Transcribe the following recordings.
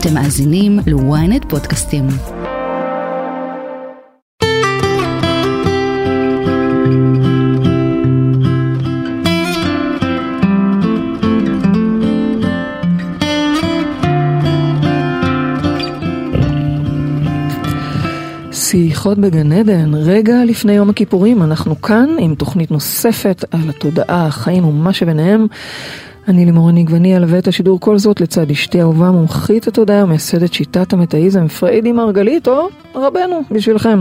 אתם מאזינים ל-ynet פודקאסטים. שיחות בגן עדן, רגע לפני יום הכיפורים, אנחנו כאן עם תוכנית נוספת על התודעה, החיים ומה שביניהם. אני לימור ניגבני אלווה את השידור כל זאת לצד אשתי אהובה מומחית התודעה ומייסדת שיטת המטאיזם פריידי מרגלית או רבנו בשבילכם.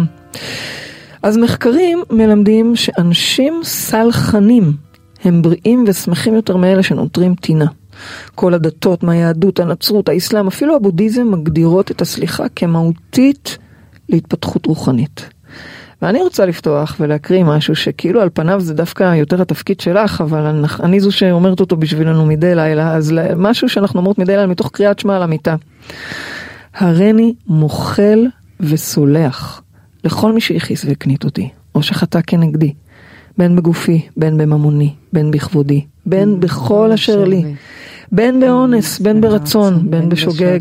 אז מחקרים מלמדים שאנשים סלחנים הם בריאים ושמחים יותר מאלה שנותרים טינה. כל הדתות מהיהדות, הנצרות, האסלאם, אפילו הבודהיזם מגדירות את הסליחה כמהותית להתפתחות רוחנית. ואני רוצה לפתוח ולהקריא משהו שכאילו על פניו זה דווקא יותר התפקיד שלך, אבל אני, אני זו שאומרת אותו בשבילנו מדי לילה, אז משהו שאנחנו אומרות מדי לילה מתוך קריאת שמע על המיטה. הריני מוחל וסולח לכל מי שהכעיס והקנית אותי, או שחטא כנגדי, בין בגופי, בין בממוני, בין בכבודי, בין בכל אשר לי. בין באונס, בין ברצון, בין בשוגג.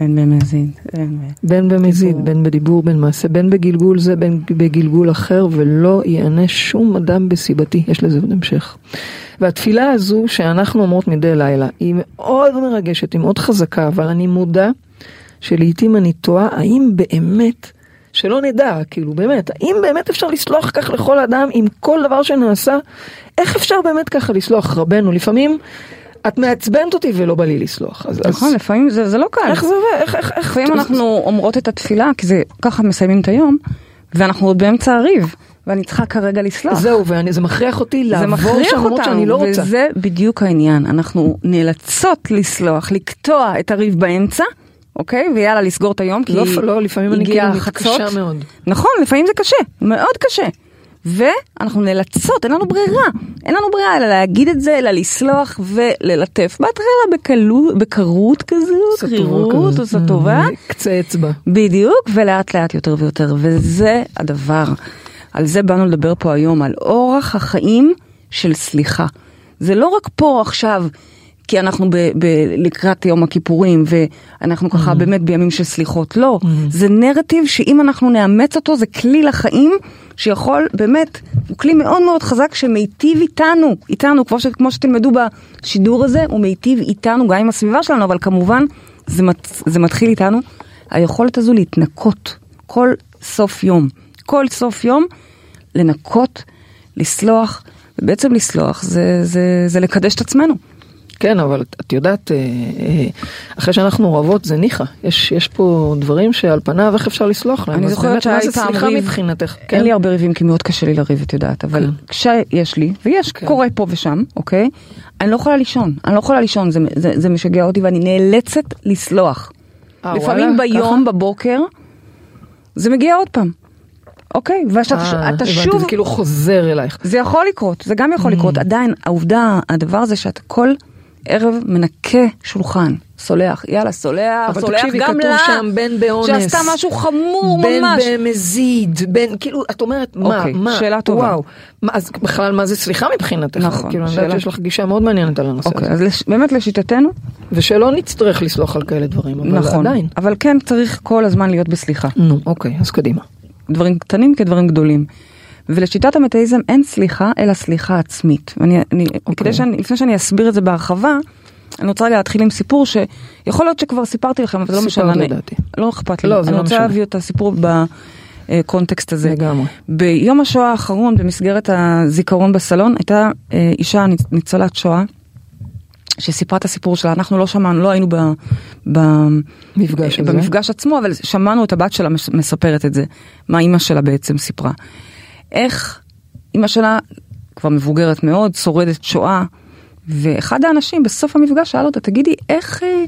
בין במזיד. בין במזיד, בין בדיבור, בין מעשה, בין בגלגול זה, בין בגלגול אחר, ולא ייענש שום אדם בסיבתי. יש לזה עוד המשך. והתפילה הזו שאנחנו אומרות מדי לילה, היא מאוד מרגשת, היא מאוד חזקה, אבל אני מודע שלעיתים אני תוהה האם באמת, שלא נדע, כאילו באמת, האם באמת אפשר לסלוח כך לכל אדם עם כל דבר שנעשה? איך אפשר באמת ככה לסלוח רבנו? לפעמים את מעצבנת אותי ולא בא לי לסלוח. אז, נכון, אז... לפעמים זה, זה לא קל. איך זה עובד? איך, איך, איך... לפעמים אנחנו אומרות את התפילה, כי זה ככה מסיימים את היום, ואנחנו עוד באמצע הריב. ואני צריכה כרגע לסלוח. זהו, וזה מכריח אותי לעבור שם למרות שאני לא רוצה. וזה בדיוק העניין, אנחנו נאלצות לסלוח, לקטוע את הריב באמצע, אוקיי? ויאללה, לסגור את היום, כי לא, לא, לפעמים אני כאילו מתקשה מאוד. נכון, לפעמים זה קשה, מאוד קשה. ואנחנו נאלצות, אין לנו ברירה, אין לנו ברירה אלא להגיד את זה, אלא לסלוח וללטף. בהתחלה בקרות כזו, קרירות, עושה טובה. קצה אצבע. בדיוק, ולאט לאט יותר ויותר, וזה הדבר. על זה באנו לדבר פה היום, על אורח החיים של סליחה. זה לא רק פה עכשיו, כי אנחנו ב- ב- לקראת יום הכיפורים ואנחנו ככה mm. באמת בימים של סליחות, לא. Mm. זה נרטיב שאם אנחנו נאמץ אותו, זה כלי לחיים שיכול באמת, הוא כלי מאוד מאוד חזק שמיטיב איתנו, איתנו, כמו, ש, כמו שתלמדו בשידור הזה, הוא מיטיב איתנו גם עם הסביבה שלנו, אבל כמובן זה, מת, זה מתחיל איתנו. היכולת הזו להתנקות כל סוף יום, כל סוף יום לנקות, לסלוח, ובעצם לסלוח זה, זה, זה לקדש את עצמנו. כן, אבל את יודעת, אה, אה, אחרי שאנחנו רבות זה ניחא. יש, יש פה דברים שעל פניו איך אפשר לסלוח להם. אני זוכרת שהיה לי פעם ריב. מבחינתך? כן? אין לי הרבה ריבים כי מאוד קשה לי לריב, את יודעת, אבל כן. כשיש לי, ויש, כן. קורה פה ושם, אוקיי? אני לא יכולה לישון, אני לא יכולה לישון, זה, זה, זה משגע אותי ואני נאלצת לסלוח. 아, לפעמים וואלה, ביום, ככה? בבוקר, זה מגיע עוד פעם. אוקיי, ואתה שוב... זה כאילו חוזר אלייך. זה יכול לקרות, זה גם יכול mm. לקרות. עדיין, העובדה, הדבר הזה שאתה כל ערב מנקה שולחן, סולח, יאללה, סולח, סולח תקשיבי, גם לה, שם בין באונס, שעשתה משהו חמור בין ממש, בין במזיד, בין, כאילו, את אומרת, מה, אוקיי, מה, שאלה טובה, וואו, מה, אז בכלל מה זה סליחה מבחינתך, נכון, כאילו, אני יודעת שיש לך גישה מאוד מעניינת על הנושא אוקיי, הזה, אז לש, באמת לשיטתנו, ושלא נצטרך לסלוח על כאלה דברים, אבל נכון, עדיין, אבל כן צריך כל הזמן להיות בסליחה, נו, אוקיי, אז קדימה, דברים קטנים כדברים גדולים. ולשיטת המטאיזם אין סליחה, אלא סליחה עצמית. ואני, אני, okay. כדי שאני, לפני שאני אסביר את זה בהרחבה, אני רוצה להתחיל עם סיפור שיכול להיות שכבר סיפרתי לכם, אבל זה לא משנה. לדעתי. לא אכפת לי. לא, זה אני לא רוצה משנה. להביא את הסיפור בקונטקסט הזה. לגמרי. ביום השואה האחרון, במסגרת הזיכרון בסלון, הייתה אה, אישה ניצולת שואה. שסיפרה את הסיפור שלה, אנחנו לא שמענו, לא היינו ב, ב, מפגש הזה. במפגש עצמו, אבל שמענו את הבת שלה מספרת את זה, מה אימא שלה בעצם סיפרה. איך אימא שלה, כבר מבוגרת מאוד, שורדת שואה, ואחד האנשים בסוף המפגש שאל אותה, תגידי, איך, אה,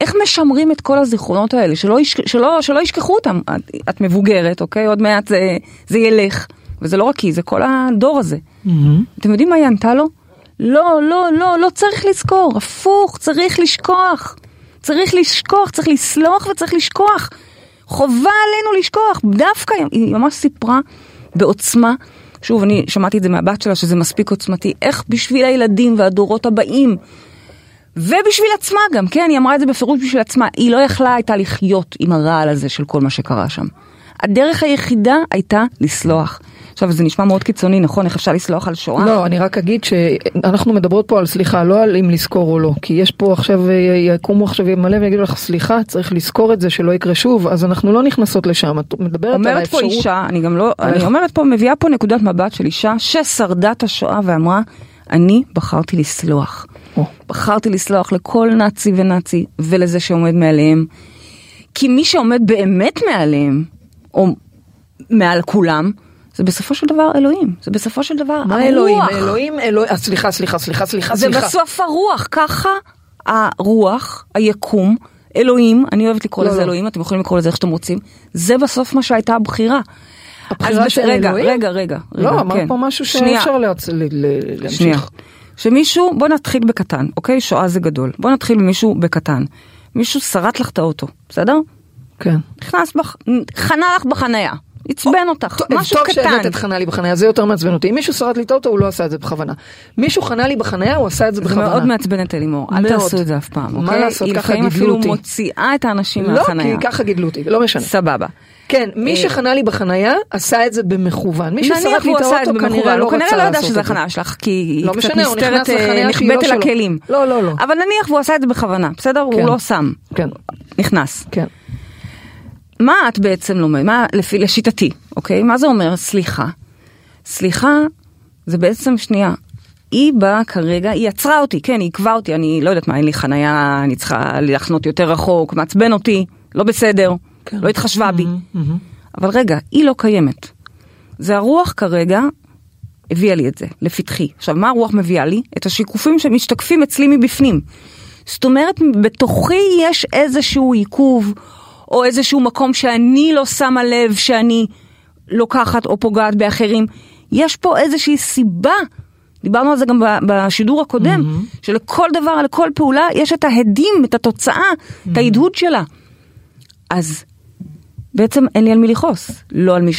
איך משמרים את כל הזיכרונות האלה, שלא, יש, שלא, שלא ישכחו אותם? את, את מבוגרת, אוקיי? עוד מעט זה, זה ילך. וזה לא רק היא, זה כל הדור הזה. Mm-hmm. אתם יודעים מה היא ענתה לו? לא, לא, לא, לא צריך לזכור, הפוך, צריך לשכוח. צריך לשכוח, צריך לסלוח וצריך לשכוח. חובה עלינו לשכוח. דווקא, היא ממש סיפרה בעוצמה, שוב, אני שמעתי את זה מהבת שלה, שזה מספיק עוצמתי, איך בשביל הילדים והדורות הבאים, ובשביל עצמה גם, כן, היא אמרה את זה בפירוש בשביל עצמה. היא לא יכלה הייתה לחיות עם הרעל הזה של כל מה שקרה שם. הדרך היחידה הייתה לסלוח. עכשיו, זה נשמע מאוד קיצוני, נכון? איך אפשר לסלוח על שואה? לא, אני רק אגיד שאנחנו מדברות פה על סליחה, לא על אם לזכור או לא, כי יש פה עכשיו, אה, יקומו עכשיו מלא ויגידו לך, סליחה, צריך לזכור את זה שלא יקרה שוב, אז אנחנו לא נכנסות לשם, את מדברת על האפשרות... אומרת פה אישה, אני גם לא, אני אומרת פה, מביאה פה נקודת מבט של אישה ששרדה את השואה ואמרה, אני בחרתי לסלוח. או. בחרתי לסלוח לכל נאצי ונאצי ולזה שעומד מעליהם. כי מי שעומד באמת מעליהם, או מעל כולם, זה בסופו של דבר אלוהים, זה בסופו של דבר מה הרוח. אלוהים? אלוהים, אלוהים, אה, סליחה, סליחה, סליחה, סליחה, זה. בסוף הרוח, ככה הרוח, היקום, אלוהים, אני אוהבת לקרוא לא, לזה לא. אלוהים, אתם יכולים לקרוא לזה איך שאתם רוצים, זה בסוף מה שהייתה הבחירה. הבחירה של רגע, אלוהים? רגע, רגע, רגע, לא, אמרת כן. פה משהו שאפשר להצ- ל- ל- שנייה. להמשיך. שמישהו, בוא נתחיל בקטן, אוקיי? שואה זה גדול. בוא נתחיל ממישהו בקטן. מישהו שרט לך את האוטו, בסדר? כן. נכנס בח... חנה לך בחניה, עצבן אותך, טוב, משהו טוב קטן. שהבאת את חנה לי בחניה, זה יותר מעצבן אותי. אם מישהו שרט לי את האוטו, הוא לא עשה את זה בכוונה. מישהו חנה לי בחניה, הוא עשה את זה זה בכוונה. מאוד מעצבן את אלימור, אל מאוד. תעשו את זה אף פעם, מה אוקיי? לעשות, היא ככה לפעמים גידלו אפילו אותי. מוציאה את האנשים לא, מהחניה. כי ככה גידלו אותי, לא משנה. סבבה. כן, מי אה, שחנה לי בחניה, עשה את זה במכוון. מי נניח לי את את זה האוטו, כנראה במכוון, לא הוא כנראה רצה לא ידע לעשות שזה את זה. החניה שלך, כי היא לא קצת נסתרת, אה, לא אל שלו. הכלים. לא, לא, לא. אבל נניח והוא עשה את זה בכוונה, בסדר? כן. הוא לא שם, כן, נכנס. כן. מה את בעצם לומדת? מה, לפי, לשיטתי, אוקיי? מה זה אומר סליחה? סליחה זה בעצם שנייה. היא באה כרגע, היא עצרה אותי, כן, היא עיכבה אותי, אני לא יודעת מה, אין לי חנייה, אני צריכה לחנות יותר רחוק, מעצבן אותי, לא בסדר, כן. לא התחשבה בי. מהמם. אבל רגע, היא לא קיימת. זה הרוח כרגע הביאה לי את זה, לפתחי. עכשיו, מה הרוח מביאה לי? את השיקופים שמשתקפים אצלי מבפנים. זאת אומרת, בתוכי יש איזשהו עיכוב, או איזשהו מקום שאני לא שמה לב שאני לוקחת או פוגעת באחרים. יש פה איזושהי סיבה. דיברנו על זה גם בשידור הקודם, mm-hmm. שלכל דבר, לכל פעולה, יש את ההדים, את התוצאה, mm-hmm. את ההדהוד שלה. אז בעצם אין לי על מי לכעוס, לא על מי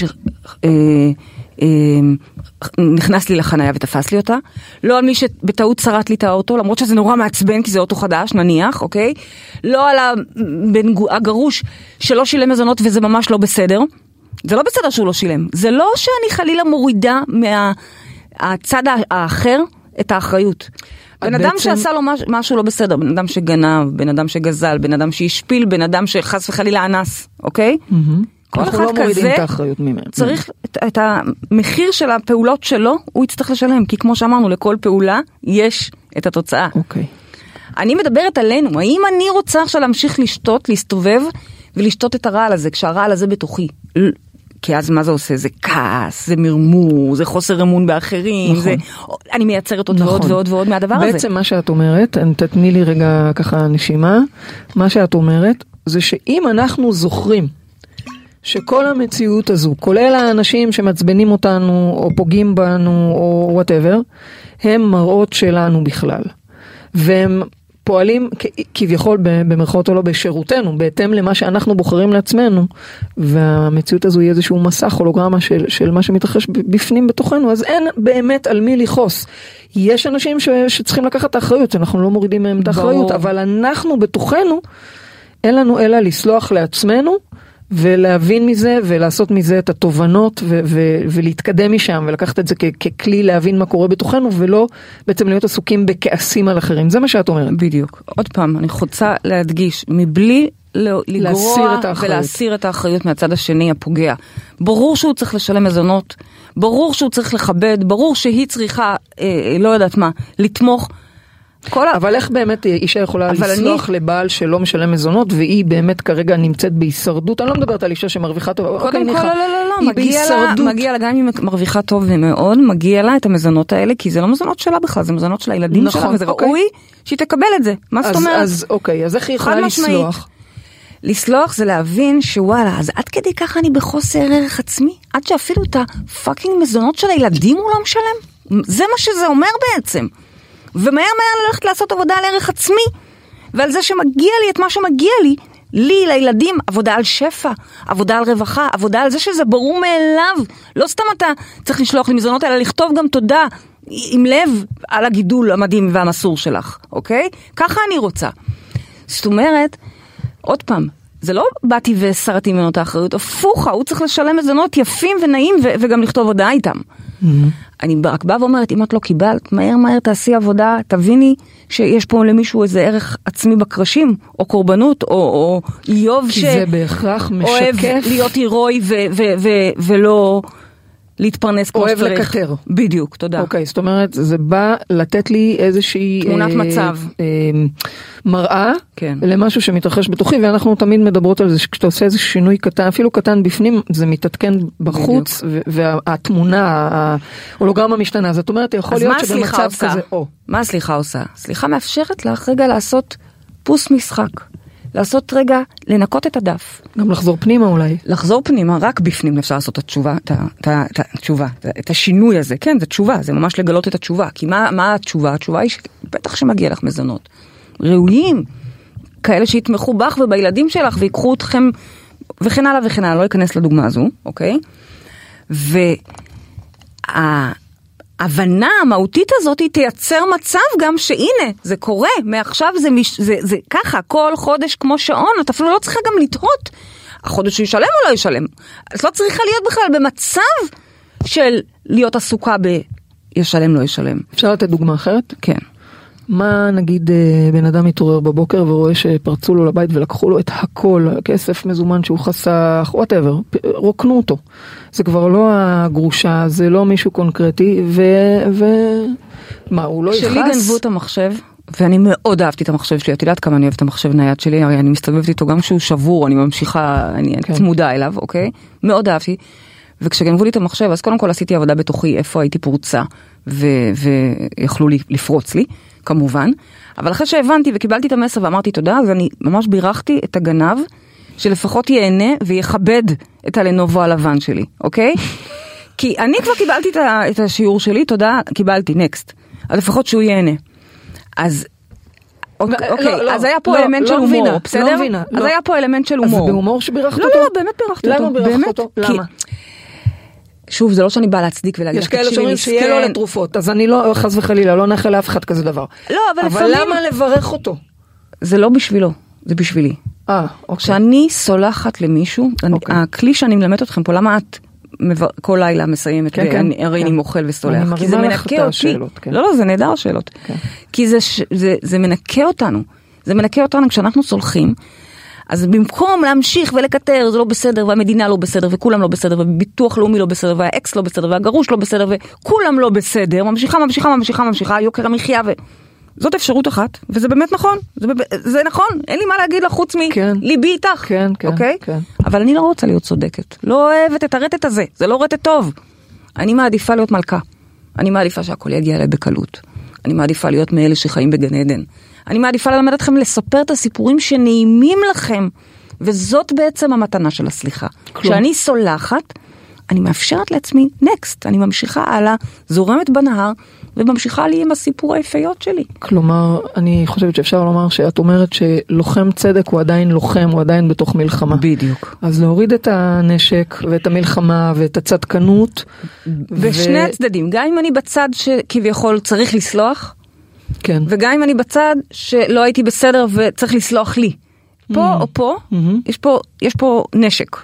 שנכנס לי לחניה ותפס לי אותה, לא על מי שבטעות שרט לי את האוטו, למרות שזה נורא מעצבן כי זה אוטו חדש, נניח, אוקיי? לא על הבן הגרוש שלא שילם מזונות וזה ממש לא בסדר. זה לא בסדר שהוא לא שילם, זה לא שאני חלילה מורידה מהצד האחר את האחריות. בן אדם בעצם- שעשה לו מש, משהו לא בסדר, בן אדם שגנב, בן אדם שגזל, בן אדם שהשפיל, בן אדם שחס וחלילה אנס, אוקיי? כל אחד לא כזה. צריך את, את המחיר של הפעולות שלו, הוא יצטרך לשלם, כי כמו שאמרנו, לכל פעולה יש את התוצאה. אוקיי. אני מדברת עלינו, האם אני רוצה עכשיו להמשיך לשתות, להסתובב ולשתות את הרעל הזה, כשהרעל הזה בתוכי? כי אז מה זה עושה? זה כעס, זה מרמור, זה חוסר אמון באחרים, נכון. זה... אני מייצרת עוד ועוד נכון. ועוד ועוד מהדבר הזה. בעצם מה שאת אומרת, תתני לי רגע ככה נשימה, מה שאת אומרת זה שאם אנחנו זוכרים שכל המציאות הזו, כולל האנשים שמעצבנים אותנו או פוגעים בנו או וואטאבר, הם מראות שלנו בכלל. והם פועלים כביכול במרכאות או לא בשירותנו, בהתאם למה שאנחנו בוחרים לעצמנו, והמציאות הזו היא איזשהו מסך הולוגרמה של, של מה שמתרחש בפנים בתוכנו, אז אין באמת על מי לכעוס. יש אנשים ש, שצריכים לקחת את האחריות, אנחנו לא מורידים מהם את האחריות. אבל אנחנו בתוכנו, אין לנו אלא לסלוח לעצמנו. ולהבין מזה ולעשות מזה את התובנות ו- ו- ולהתקדם משם ולקחת את זה כ- ככלי להבין מה קורה בתוכנו ולא בעצם להיות עסוקים בכעסים על אחרים זה מה שאת אומרת. בדיוק. עוד פעם, אני רוצה להדגיש, מבלי לגרוע. ולהסיר את האחריות מהצד השני הפוגע. ברור שהוא צריך לשלם מזונות, ברור שהוא צריך לכבד, ברור שהיא צריכה, אה, לא יודעת מה, לתמוך. כל ה... אבל איך באמת אישה יכולה לסלוח לבעל שלא משלם מזונות והיא באמת כרגע נמצאת בהישרדות אני לא מדברת על אישה שמרוויחה טוב קודם כל, ניחא. לא, לא, לא, לא, היא מגיע לה, בהישרדות. מגיע לה, גם אם היא מרוויחה טוב ומאוד, מגיע לה את המזונות האלה, כי זה לא מזונות שלה בכלל, זה מזונות של הילדים נכון, שלה, וזה אוקיי. ראוי שהיא תקבל את זה. מה זאת אז, אומרת? אז אוקיי אז איך היא יכולה. לסלוח? לסלוח זה להבין שוואלה, אז עד כדי ככה אני בחוסר ערך עצמי? עד שאפילו את הפאקינג מזונות של הילדים הוא לא משלם? זה מה שזה אומר בעצם. ומהר מהר ללכת לעשות עבודה על ערך עצמי, ועל זה שמגיע לי את מה שמגיע לי, לי, לילדים, עבודה על שפע, עבודה על רווחה, עבודה על זה שזה ברור מאליו. לא סתם אתה צריך לשלוח לי מזונות, אלא לכתוב גם תודה עם לב על הגידול המדהים והמסור שלך, אוקיי? ככה אני רוצה. זאת אומרת, עוד פעם, זה לא באתי והסרתי ממנו את האחריות, הפוך, הוא צריך לשלם מזונות יפים ונעים וגם לכתוב הודעה איתם. אני רק באה ואומרת, אם את לא קיבלת, מהר מהר תעשי עבודה, תביני שיש פה למישהו איזה ערך עצמי בקרשים, או קורבנות, או, או איוב כי זה בהכרח אוהב משקף, להיות הירואי ו- ו- ו- ולא להתפרנס כמו אוהב שצריך. לקטר. בדיוק, תודה. אוקיי, זאת אומרת, זה בא לתת לי איזושהי... תמונת אה, מצב. אה, מראה כן. למשהו שמתרחש בתוכי, ואנחנו תמיד מדברות על זה שכשאתה עושה איזה שינוי קטן, אפילו קטן בפנים, זה מתעדכן בחוץ, והתמונה, ההולוגרמה משתנה. זאת אומרת, יכול אז להיות מה הסליחה שבמצב עושה? כזה, או, מה הסליחה עושה? סליחה מאפשרת לך רגע לעשות פוס משחק. לעשות רגע, לנקות את הדף. גם לחזור פנימה אולי. לחזור פנימה, רק בפנים אפשר לעשות את התשובה, את, את, את התשובה, את השינוי הזה. כן, זה תשובה, זה ממש לגלות את התשובה. כי מה, מה התשובה? התשובה היא שבטח שמגיע לך מזונות. ראויים, כאלה שיתמכו בך ובילדים שלך ויקחו אתכם וכן הלאה וכן הלאה, לא אכנס לדוגמה הזו, אוקיי? וההבנה המהותית הזאת היא תייצר מצב גם שהנה, זה קורה, מעכשיו זה, מש... זה, זה ככה, כל חודש כמו שעון, את אפילו לא צריכה גם לתהות. החודש הוא ישלם או לא ישלם? את לא צריכה להיות בכלל במצב של להיות עסוקה ב... ישלם, לא ישלם. אפשר לתת דוגמה אחרת? כן. מה נגיד אה, בן אדם מתעורר בבוקר ורואה שפרצו לו לבית ולקחו לו את הכל, כסף מזומן שהוא חסך, וואטאבר, רוקנו אותו. זה כבר לא הגרושה, זה לא מישהו קונקרטי, ו... ו... מה, הוא לא יכעס? שלי גנבו את המחשב, ואני מאוד אהבתי את המחשב שלי, את יודעת כמה אני אוהבת את המחשב נייד שלי, הרי אני מסתובבת איתו גם כשהוא שבור, אני ממשיכה, אני כן. צמודה אליו, אוקיי? מאוד אהבתי. וכשגנבו לי את המחשב, אז קודם כל עשיתי עבודה בתוכי, איפה הייתי פרוצה, ו- ויכלו לפרוץ לי, כמובן. אבל אחרי שהבנתי וקיבלתי את המסר ואמרתי תודה, אז אני ממש בירכתי את הגנב, שלפחות ייהנה ויכבד את הלנובו הלבן שלי, אוקיי? כי אני כבר קיבלתי את, ה- את השיעור שלי, תודה, קיבלתי, נקסט. אז לפחות שהוא ייהנה. אז... אוקיי, לא, אוקיי, לא, אז היה פה לא, אלמנט לא של הומור, לא בסדר? מבינה, אז לא. היה פה אלמנט של אז הומור. בהומור שבירכת לא, אותו? לא, לא, באמת בירכתי אותו. למה בירכת אותו? למה? שוב, זה לא שאני באה להצדיק ולהגיד יש לך, כאלה תקשיבי, שאומרים שיהיה לו מסכן. לתרופות, אז אני לא, חס וחלילה, לא נאחל לאף אחד כזה דבר. לא, אבל אבל לפעמים... למה לברך אותו? זה לא בשבילו, זה בשבילי. אה, אוקיי. כשאני סולחת למישהו, אני- אוקיי. הכלי שאני מלמדת אתכם פה, למה את כל לילה מסיימת, כן, כן, הרי כן. אני מוכל וסולח, כי זה מנקה את אותי. כן. לא, לא, זה נהדר השאלות. כן. כי זה ש- זה- זה מנקה אותנו. זה מנקה אותנו כשאנחנו סולחים. אז במקום להמשיך ולקטר, זה לא בסדר, והמדינה לא בסדר, וכולם לא בסדר, וביטוח לאומי לא בסדר, והאקס לא בסדר, והגרוש לא בסדר, וכולם לא בסדר, ממשיכה, ממשיכה, ממשיכה, ממשיכה, יוקר המחיה, ו... זאת אפשרות אחת, וזה באמת נכון, זה, זה נכון, אין לי מה להגיד לך חוץ כן. מליבי איתך, כן, כן, אוקיי? כן. אבל אני לא רוצה להיות צודקת, לא אוהבת את הרטט הזה, זה לא רטט טוב. אני מעדיפה להיות מלכה, אני מעדיפה שהכל יגיע אליי בקלות, אני מעדיפה להיות מאלה שחיים בגן עדן, אני מעדיפה ללמד אתכם לספר את הסיפורים שנעימים לכם, וזאת בעצם המתנה של הסליחה. כשאני סולחת, אני מאפשרת לעצמי נקסט, אני ממשיכה הלאה, זורמת בנהר, וממשיכה לי עם הסיפור היפיות שלי. כלומר, אני חושבת שאפשר לומר שאת אומרת שלוחם צדק הוא עדיין לוחם, הוא עדיין בתוך מלחמה. בדיוק. אז להוריד את הנשק ואת המלחמה ואת הצדקנות. בשני הצדדים, גם אם אני בצד שכביכול צריך לסלוח, כן. וגם אם אני בצד שלא הייתי בסדר וצריך לסלוח לי. פה או פה, יש פה, יש פה נשק.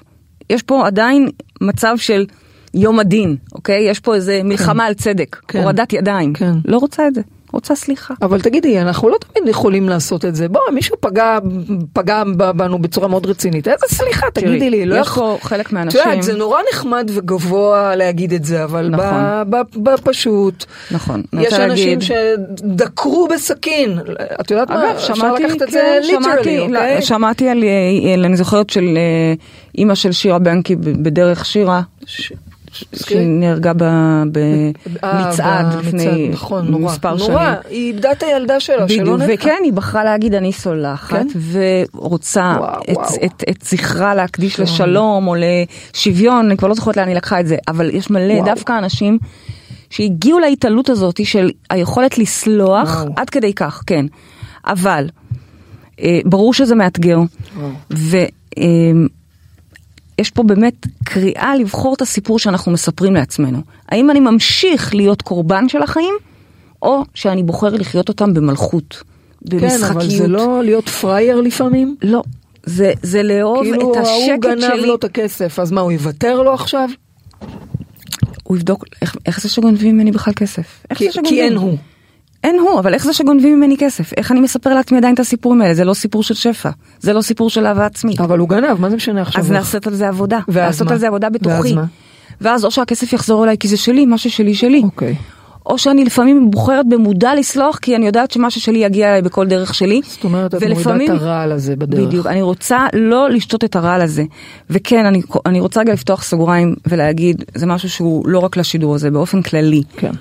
יש פה עדיין מצב של יום הדין, אוקיי? יש פה איזה מלחמה על צדק, כן. הורדת ידיים. כן. לא רוצה את זה, רוצה סליחה. אבל תגידי, אנחנו לא תמיד יכולים לעשות את זה. בוא, מישהו פגע, פגע בנו בצורה מאוד רצינית. איזה סליחה, תגידי לי. לא יש יכול- פה חלק את מהאנשים, יודעת, זה נורא נחמד וגבוה להגיד את זה, אבל נכון. בפשוט, נכון, יש אנשים להגיד- שדקרו בסקין. את יודעת מה? אגב, אפשר שמעתי, לקחת את זה כן, שמעתי, ליטרלי, אוקיי? לא, שמעתי על, אה, על- אני זוכרת של אה, אימא של שירה בנקי בדרך שירה, ש- שנהרגה ב- אה, במצעד במצעד, לפני נכון, נורא, מספר שנים. נורא, היא איבדה את הילדה שלה, בדיוק, שלא נדחה. וכן, היא בחרה להגיד אני סולחת, כן? ורוצה וואו, את, וואו. את, את זכרה להקדיש. לשלום או לשוויון, אני כבר לא זוכרת לאן היא לקחה את זה, אבל יש מלא, וואו. דווקא אאנשים שהגיעו להתעלות הזאת של היכולת לסלוח, וואו. עד כדי כך, כן. אבל, אה, ברור שזה מאתגר, וואו. ו... אה, יש פה באמת קריאה לבחור את הסיפור שאנחנו מספרים לעצמנו. האם אני ממשיך להיות קורבן של החיים, או שאני בוחר לחיות אותם במלכות, במשחקיות. כן, אבל זה לא להיות פראייר לפעמים? לא. זה, זה לאהוב כאילו את השקט שלי. ההוא גנב לו את הכסף, אז מה, הוא יוותר לו עכשיו? הוא יבדוק, איך, איך זה שגונבים ממני בכלל כסף? כי? כי אין הוא. אין הוא, אבל איך זה שגונבים ממני כסף? איך אני מספר לעצמי עדיין את הסיפורים האלה? זה לא סיפור של שפע, זה לא סיפור של אהבה עצמית. אבל הוא גנב, מה זה משנה עכשיו? אז לעשות על זה עבודה, ואז לעשות מה? על זה עבודה בתוכי. ואז? ואז או שהכסף יחזור אליי כי זה שלי, מה ששלי שלי. אוקיי. או שאני לפעמים בוחרת במודע לסלוח כי אני יודעת שמה ששלי יגיע אליי בכל דרך שלי. זאת אומרת, את מורידה את הרעל הזה בדרך. בדיוק, אני רוצה לא לשתות את הרעל הזה. וכן, אני, אני רוצה רגע לפתוח סוגריים ולהגיד, זה משהו שהוא לא רק לשידור הזה, באופן כללי. כן.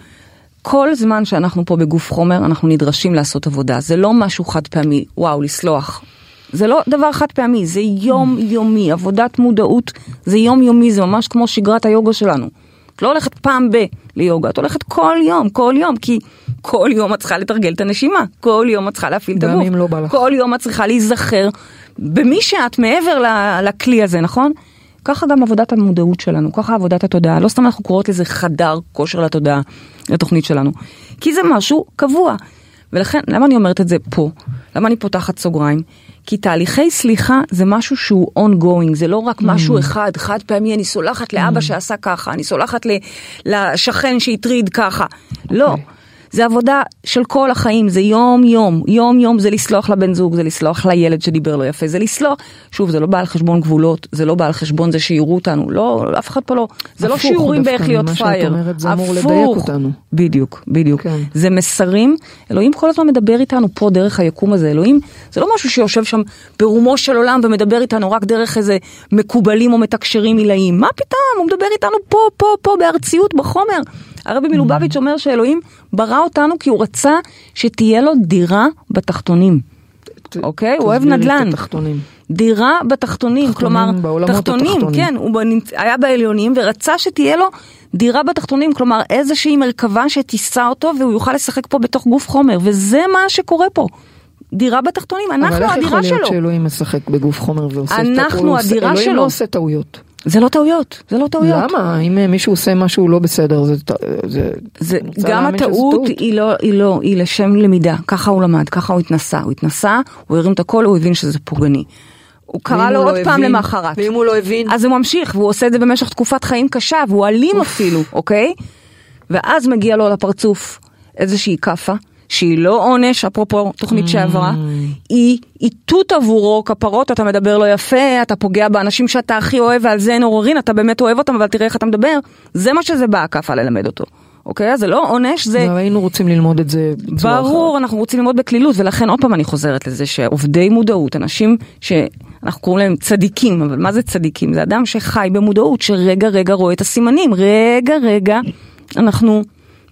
כל זמן שאנחנו פה בגוף חומר, אנחנו נדרשים לעשות עבודה. זה לא משהו חד פעמי, וואו, לסלוח. זה לא דבר חד פעמי, זה יום יומי, עבודת מודעות זה יום יומי, זה ממש כמו שגרת היוגה שלנו. את לא הולכת פעם ב- ליוגה, את הולכת כל יום, כל יום, כי כל יום את צריכה לתרגל את הנשימה, כל יום את צריכה להפעיל את הגוף, לא. כל יום את צריכה להיזכר במי שאת מעבר לכלי הזה, נכון? ככה גם עבודת המודעות שלנו, ככה עבודת התודעה, לא סתם אנחנו קוראות לזה חדר כושר לתודעה, לתוכנית שלנו, כי זה משהו קבוע. ולכן, למה אני אומרת את זה פה? למה אני פותחת סוגריים? כי תהליכי סליחה זה משהו שהוא ongoing, זה לא רק משהו אחד, חד פעמי, אני סולחת לאבא שעשה ככה, אני סולחת לשכן שהטריד ככה. לא. זה עבודה של כל החיים, זה יום יום, יום יום זה לסלוח לבן זוג, זה לסלוח לילד שדיבר לא יפה, זה לסלוח, שוב זה לא בא על חשבון גבולות, זה לא בא על חשבון זה שיראו אותנו, לא, אף אחד פה לא, זה לא שיעורים באיך להיות אמור הפוך. בדיוק, בדיוק, כן. זה מסרים, אלוהים כל הזמן מדבר איתנו פה דרך היקום הזה, אלוהים זה לא משהו שיושב שם ברומו של עולם ומדבר איתנו רק דרך איזה מקובלים או מתקשרים עילאיים, מה פתאום, הוא מדבר איתנו פה, פה, פה, בארציות, בחומר. הרבי מלובביץ' אומר שאלוהים ברא אותנו כי הוא רצה שתהיה לו דירה בתחתונים. ת- אוקיי? הוא אוהב נדל"ן. דירה בתחתונים, תחתונים, כלומר, תחתונים, התחתונים. כן, הוא בנמצ- היה בעליונים ורצה שתהיה לו דירה בתחתונים, כלומר איזושהי מרכבה שתישא אותו והוא יוכל לשחק פה בתוך גוף חומר, וזה מה שקורה פה. דירה בתחתונים, אבל אנחנו איך יכול הדירה להיות שלו. שאלוהים משחק בגוף חומר ועושה את אנחנו הדירה אלוהים שלו. לא עושה טעויות. זה לא טעויות, זה לא טעויות. למה? אם אה, מישהו עושה משהו לא בסדר, זה... זה- זה, גם הטעות טעות. היא לא, היא לא, היא לשם למידה, ככה הוא למד, ככה הוא התנסה, הוא התנסה, הוא הרים את הכל, הוא הבין שזה פוגעני. הוא קרא לו הוא עוד לא פעם הבין- למחרת. ואם הוא לא הבין? אז הוא ממשיך, והוא עושה את זה במשך תקופת חיים קשה, והוא אלים אפילו, אוקיי? ואז מגיע לו לפרצוף איזושהי כאפה, שהיא לא עונש, אפרופו תוכנית שעברה, היא איתות עבורו, כפרות, אתה מדבר לא יפה, אתה פוגע באנשים שאתה הכי אוהב, ועל זה אין עוררין, אתה באמת אוהב אותם, אבל תראה איך אתה מדבר, זה מה שזה בא הכאפה ללמד אותו, אוקיי? אז זה לא עונש, זה... אבל היינו רוצים ללמוד את זה בצורה ברור, אנחנו רוצים ללמוד בקלילות, ולכן עוד פעם אני חוזרת לזה שעובדי מודעות, אנשים שאנחנו קוראים להם צדיקים, אבל מה זה צדיקים? זה אדם שחי במודעות, שרגע רגע רואה את הסימנים, רגע רגע אנחנו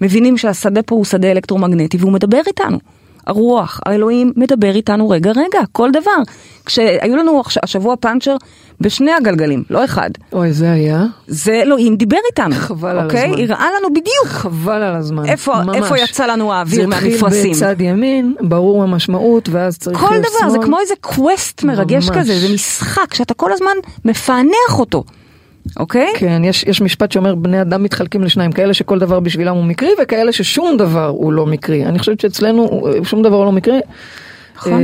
מבינים שהשדה פה הוא שדה אלקטרומגנטי והוא מדבר איתנו. הרוח, האלוהים מדבר איתנו רגע רגע, כל דבר. כשהיו לנו השבוע פאנצ'ר בשני הגלגלים, לא אחד. אוי, זה היה. זה אלוהים דיבר איתנו, חבל על אוקיי? הזמן. הראה לנו בדיוק חבל על הזמן. איפה- ממש. איפה יצא לנו האוויר מהמפרשים. זה התחיל בצד ימין, ברור המשמעות, ואז צריך כל שמאל. דבר, זה כמו איזה quest מרגש ממש. כזה, זה משחק שאתה כל הזמן מפענח אותו, אוקיי? כן, יש, יש משפט שאומר בני אדם מתחלקים לשניים, כאלה שכל דבר בשבילם הוא מקרי וכאלה ששום דבר הוא לא מקרי. אני חושבת שאצלנו שום דבר הוא לא מקרי. נכון. אה,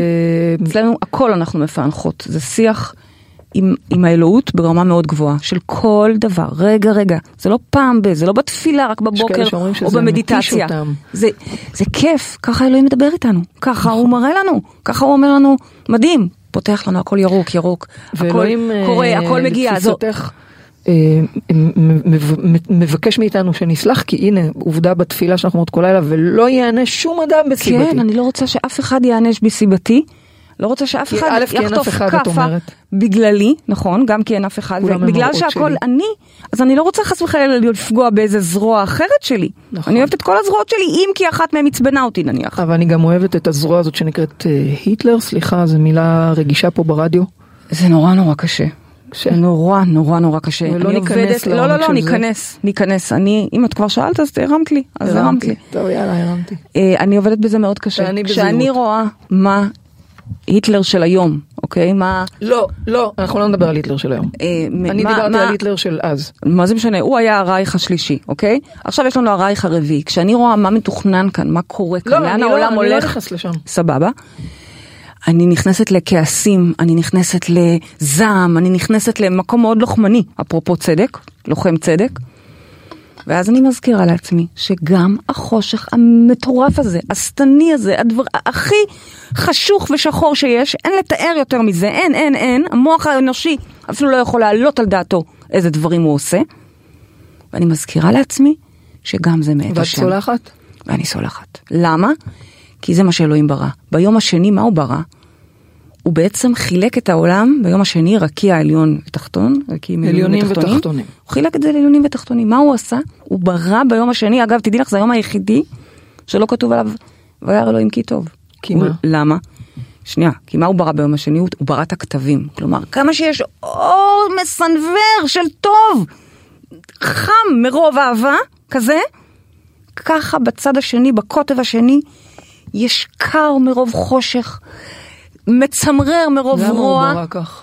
אצלנו הכל אנחנו מפענחות, זה שיח עם, עם האלוהות ברמה מאוד גבוהה, של כל דבר, רגע רגע, זה לא פעם ב, זה לא בתפילה רק בבוקר או במדיטציה. זה, זה כיף, ככה אלוהים מדבר איתנו, ככה הוא מראה לנו, ככה הוא אומר לנו, מדהים, פותח לנו הכל ירוק ירוק, הכל ואלוהים אה, קורה, הכל מגיע, זו, לתפיסתך, מ- מבקש מאיתנו שנסלח כי הנה עובדה בתפילה שאנחנו אומרות כל לילה ולא יענה שום אדם בסיבתי. כן, אני לא רוצה שאף אחד ייענש בסיבתי. לא רוצה שאף אחד יחטוף כאפה. בגללי, נכון, גם כי אין אף אחד, מראות שהכל שלי. אני, אז אני לא רוצה חס וחלילה לפגוע באיזה זרוע אחרת שלי. נכון. אני אוהבת את כל הזרועות שלי, אם כי אחת מהן עצבנה אותי נניח. אבל אני גם אוהבת את הזרוע הזאת שנקראת אה, היטלר, סליחה, זו מילה רגישה פה ברדיו. זה נורא נורא קשה. ש- נורא נורא נורא קשה. ולא אני ניכנס עובדת- לא, לא, לא, זה. ניכנס, ניכנס. אני, אם את כבר שאלת אז הרמת לי, אז הרמת לי. טוב, יאללה, הרמתי. אה, אני עובדת בזה מאוד קשה. ואני כשאני בזהירות. רואה מה היטלר של היום, אוקיי? מה... לא, לא, אנחנו לא נדבר על היטלר של היום. אה, אני מה- דיברתי מה- על היטלר של אז. מה זה משנה? הוא היה הרייך השלישי, אוקיי? עכשיו יש לנו הרייך הרביעי. כשאני רואה מה מתוכנן כאן, מה קורה כאן, לא, לאן אני לא- העולם אני לא הולך, נכנס לשם. סבבה. אני נכנסת לכעסים, אני נכנסת לזעם, אני נכנסת למקום מאוד לוחמני, אפרופו צדק, לוחם צדק. ואז אני מזכירה לעצמי שגם החושך המטורף הזה, השטני הזה, הדבר הכי חשוך ושחור שיש, אין לתאר יותר מזה, אין, אין, אין, המוח האנושי אפילו לא יכול להעלות על דעתו איזה דברים הוא עושה. ואני מזכירה לעצמי שגם זה מאת ואת השם. סולחת? ואני סולחת. למה? כי זה מה שאלוהים ברא. ביום השני, מה הוא ברא? הוא בעצם חילק את העולם ביום השני, רקיע עליון ותחתון, רקיעים עליונים ותחתונים. הוא חילק את זה לעליונים ותחתונים. מה הוא עשה? הוא ברא ביום השני, אגב, תדעי לך, זה היום היחידי שלא כתוב עליו, וירא אלוהים כי טוב. כי מה? למה? שנייה, כי מה הוא ברא ביום השני? הוא הוא ברא את הכתבים. כלומר, כמה שיש אור מסנוור של טוב, חם מרוב אהבה, כזה, ככה בצד השני, בקוטב השני, יש קר מרוב חושך, מצמרר מרוב למה הוא רוע, ברא כך?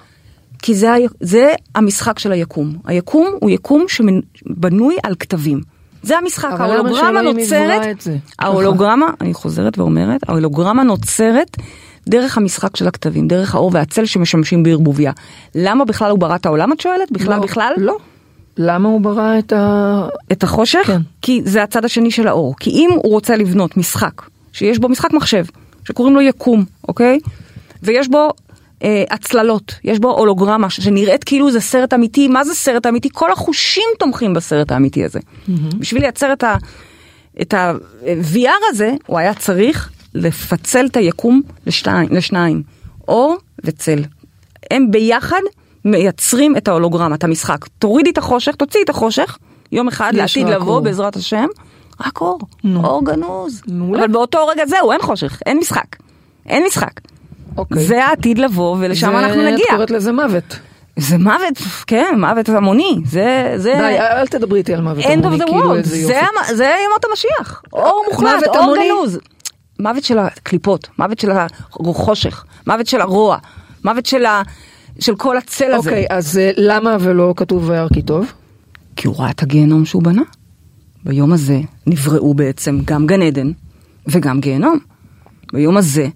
כי זה, זה המשחק של היקום. היקום הוא יקום שבנוי על כתבים. זה המשחק, למה ההולוגרמה נוצרת? ההולוגרמה, אני חוזרת ואומרת, ההולוגרמה נוצרת דרך המשחק של הכתבים, דרך האור והצל שמשמשים בערבוביה. למה בכלל הוא ברא את העולם, את שואלת? בכלל לא, בכלל? לא. למה הוא ברא את ה... את החושך? כן. כי זה הצד השני של האור. כי אם הוא רוצה לבנות משחק, שיש בו משחק מחשב, שקוראים לו יקום, אוקיי? ויש בו אה, הצללות, יש בו הולוגרמה שנראית כאילו זה סרט אמיתי, מה זה סרט אמיתי? כל החושים תומכים בסרט האמיתי הזה. בשביל לייצר את ה... את ה-VR הזה, הוא היה צריך לפצל את היקום לשתיים, לשניים, אור וצל. הם ביחד מייצרים את ההולוגרמה, את המשחק. תורידי את החושך, תוציאי את החושך, יום אחד לעתיד לבוא. בעזרת השם, רק אור, נו. אור גנוז. מעולה. אבל באותו רגע זהו, אין חושך, אין משחק. אין משחק. אוקיי. זה העתיד לבוא ולשם זה- אנחנו נגיע. את קוראת לזה מוות. זה מוות, כן, מוות המוני. זה, זה... די, אל תדברי איתי על מוות end המוני, of the כאילו world, איזה זה, יופי. ימות המשיח, אור מוחלט, אור המוני? גנוז. מוות של הקליפות, מוות של החושך, מוות של הרוע, מוות של, ה... של כל הצל הזה. אוקיי, אז אה, למה ולא כתוב וירא כי טוב? כי הוא ראה את הגיהנום שהוא בנה. ביום הזה נבראו בעצם גם גן עדן וגם גיהנום. ביום הזה,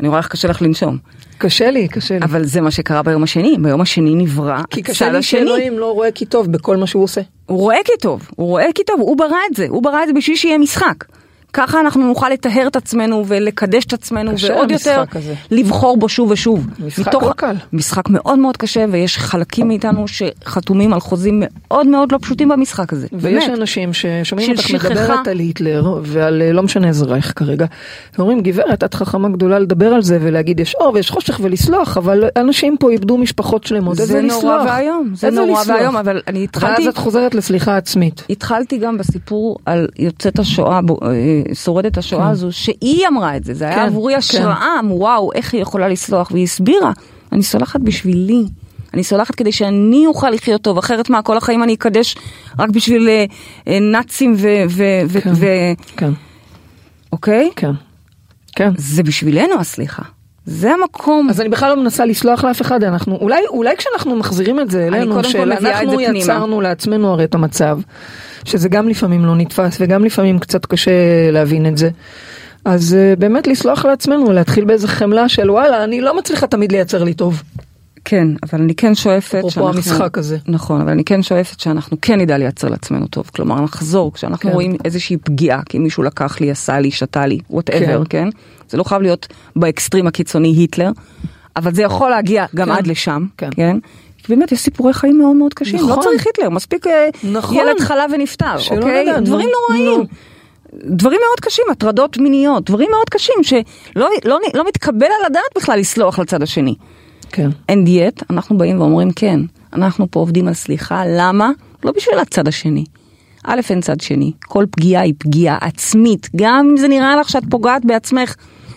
אני רואה איך קשה לך לנשום, קשה לי, קשה לי. אבל זה מה שקרה ביום השני, ביום השני נברא כי הצד קשה לי השני. שאלוהים לא רואה כי טוב בכל מה שהוא עושה. הוא רואה כי טוב, הוא רואה כי טוב, הוא ברא את זה, הוא ברא את זה בשביל שיהיה משחק. ככה אנחנו נוכל לטהר את עצמנו ולקדש את עצמנו ועוד יותר הזה. לבחור בו שוב ושוב. משחק לא קל. משחק מאוד מאוד קשה ויש חלקים מאיתנו שחתומים על חוזים מאוד מאוד לא פשוטים במשחק הזה. ויש באמת. אנשים ששומעים אותך שכחה. מדברת על היטלר ועל אה, לא משנה איזה רייך כרגע, ואומרים גברת את חכמה גדולה לדבר על זה ולהגיד יש אור ויש חושך ולסלוח אבל אנשים פה איבדו משפחות שלמות זה? נורא ואיום, זה נורא? ואיום, אבל אני התחלתי... ואז את חוזרת לסליחה עצמית. התחלתי גם בסיפור על יוצאת השואה, בו- אה, שורדת השואה הזו, שהיא אמרה את זה, זה היה כן, עבורי כן. השראה, וואו, איך היא יכולה לסלוח, והיא הסבירה, אני סולחת בשבילי, אני סולחת כדי שאני אוכל לחיות טוב, אחרת מה, כל החיים אני אקדש רק בשביל אה, אה, נאצים ו... ו, ו, כן. ו כן, אוקיי? כן, כן. זה בשבילנו הסליחה, זה המקום. אז אני בכלל לא מנסה לסלוח לאף אחד, אנחנו, אולי, אולי כשאנחנו מחזירים את זה אלינו, קודם כל של מביאה את אנחנו זה פנימה. יצרנו לעצמנו הרי את המצב, שזה גם לפעמים לא נתפס וגם לפעמים קצת קשה להבין את זה. אז uh, באמת לסלוח לעצמנו, להתחיל באיזה חמלה של וואלה, אני לא מצליחה תמיד לייצר לי טוב. כן, אבל אני כן שואפת אפרופו המשחק הזה. נכון, אבל אני כן שואפת שאנחנו כן נדע לייצר לעצמנו טוב. כלומר, נחזור, כשאנחנו כן. רואים איזושהי פגיעה, כי מישהו לקח לי, עשה לי, שתה לי, whatever, כן. זה לא חייב להיות באקסטרים הקיצוני היטלר, אבל זה יכול להגיע גם כן. עד לשם, כן. כן. באמת יש סיפורי חיים מאוד מאוד קשים, לא נכון. צריך היטלר, מספיק אה, נכון. ילד חלה ונפטר, אוקיי? נו, דברים נוראים. נו. דברים מאוד קשים, הטרדות מיניות, דברים מאוד קשים שלא לא, לא מתקבל על הדעת בכלל לסלוח לצד השני. כן. אין דיאט, אנחנו באים ואומרים כן, אנחנו פה עובדים על סליחה, למה? לא בשביל הצד השני. א', אין צד שני, כל פגיעה היא פגיעה עצמית, גם אם זה נראה לך שאת פוגעת בעצמך,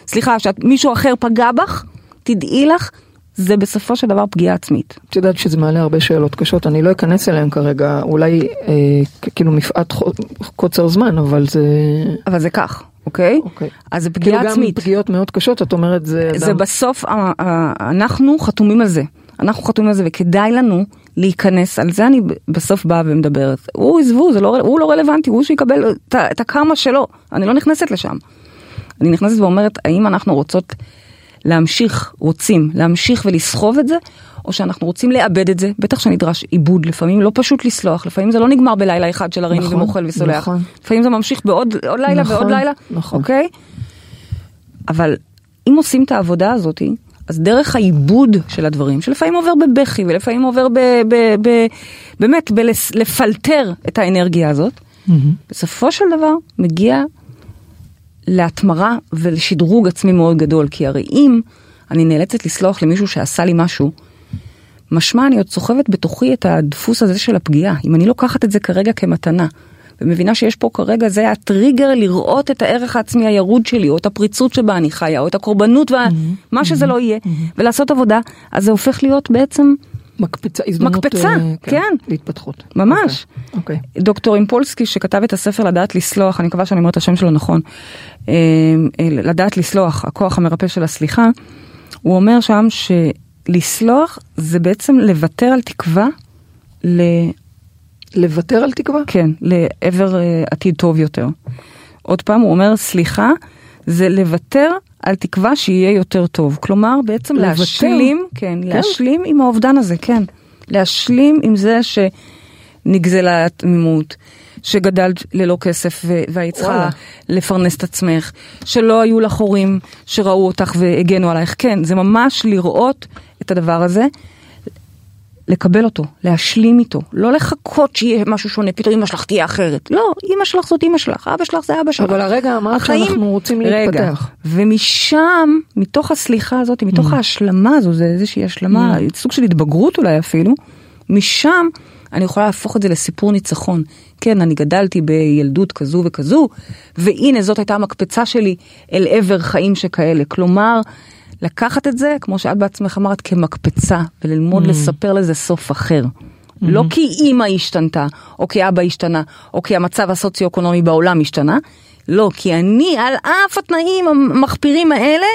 סליחה, שמישהו אחר פגע בך, תדעי לך, זה בסופו של דבר פגיעה עצמית. את יודעת שזה מעלה הרבה שאלות קשות, אני לא אכנס אליהן כרגע, אולי אה, כאילו מפאת קוצר זמן, אבל זה... אבל זה כך, אוקיי? אוקיי. אז זה כאילו פגיעה גם עצמית. פגיעות מאוד קשות, את אומרת, זה... זה אדם- בסוף, ה- ה- אנחנו חתומים על זה. אנחנו חתומים על זה, וכדאי לנו להיכנס, על זה אני בסוף באה ומדברת. הוא עזבו, זה לא, הוא לא רלוונטי, הוא שיקבל את הקרמה שלו. אני לא נכנסת לשם. אני נכנסת ואומרת, האם אנחנו רוצות להמשיך, רוצים להמשיך ולסחוב את זה, או שאנחנו רוצים לאבד את זה, בטח שנדרש עיבוד, לפעמים לא פשוט לסלוח, לפעמים זה לא נגמר בלילה אחד של הריני נכון, ומוחל וסולח, נכון. לפעמים זה ממשיך בעוד עוד לילה נכון, ועוד לילה, נכון. אוקיי? אבל אם עושים את העבודה הזאת, אז דרך העיבוד של הדברים, שלפעמים עובר בבכי ולפעמים עובר ב... ב, ב באמת, בלפלטר את האנרגיה הזאת, מהמם. בסופו של דבר מגיע להתמרה ולשדרוג עצמי מאוד גדול, כי הרי אם אני נאלצת לסלוח למישהו שעשה לי משהו, משמע אני עוד סוחבת בתוכי את הדפוס הזה של הפגיעה. אם אני לוקחת את זה כרגע כמתנה, ומבינה שיש פה כרגע, זה הטריגר לראות את הערך העצמי הירוד שלי, או את הפריצות שבה אני חיה, או את הקורבנות, ומה שזה לא יהיה, ולעשות עבודה, אז זה הופך להיות בעצם מקפצה, הזדמנות... מקפצה, אה, כן. להתפתחות. ממש. אוקיי. דוקטור אימפולסקי שכתב את הספר לדעת לסלוח, אני מקווה שאני אומרת את השם שלו נכון, אה, אה, לדעת לסלוח, הכוח המרפא של הסליחה, הוא אומר שם שלסלוח זה בעצם לוותר על תקווה, ל... לוותר על תקווה? כן, לעבר אה, עתיד טוב יותר. עוד פעם, הוא אומר סליחה זה לוותר על תקווה שיהיה יותר טוב. כלומר, בעצם לוותר? להשלים, כן, להשלים עם האובדן הזה, כן. להשלים עם זה שנגזלה התמימות, שגדלת ללא כסף והיית צריכה. לפרנס את עצמך, שלא היו לך הורים שראו אותך והגנו עלייך. כן, זה ממש לראות את הדבר הזה. לקבל אותו, להשלים איתו, לא לחכות שיהיה משהו שונה, פתאום אמא שלך תהיה אחרת. לא, אמא שלך זאת אמא שלך, אבא שלך זה אבא שלך. אבל הרגע אמרת החיים- שאנחנו רוצים רגע, להתפתח. ומשם, מתוך הסליחה הזאת, מתוך ההשלמה הזו, זה איזושהי השלמה, סוג של התבגרות אולי אפילו, משם אני יכולה להפוך את זה לסיפור ניצחון. כן, אני גדלתי בילדות כזו וכזו, והנה זאת הייתה המקפצה שלי אל עבר חיים שכאלה. כלומר, לקחת את זה, כמו שאת בעצמך אמרת, כמקפצה, וללמוד לספר לזה סוף אחר. לא כי אימא השתנתה, או כי אבא השתנה, או כי המצב הסוציו-אקונומי בעולם השתנה, לא, כי אני, על אף התנאים המחפירים האלה,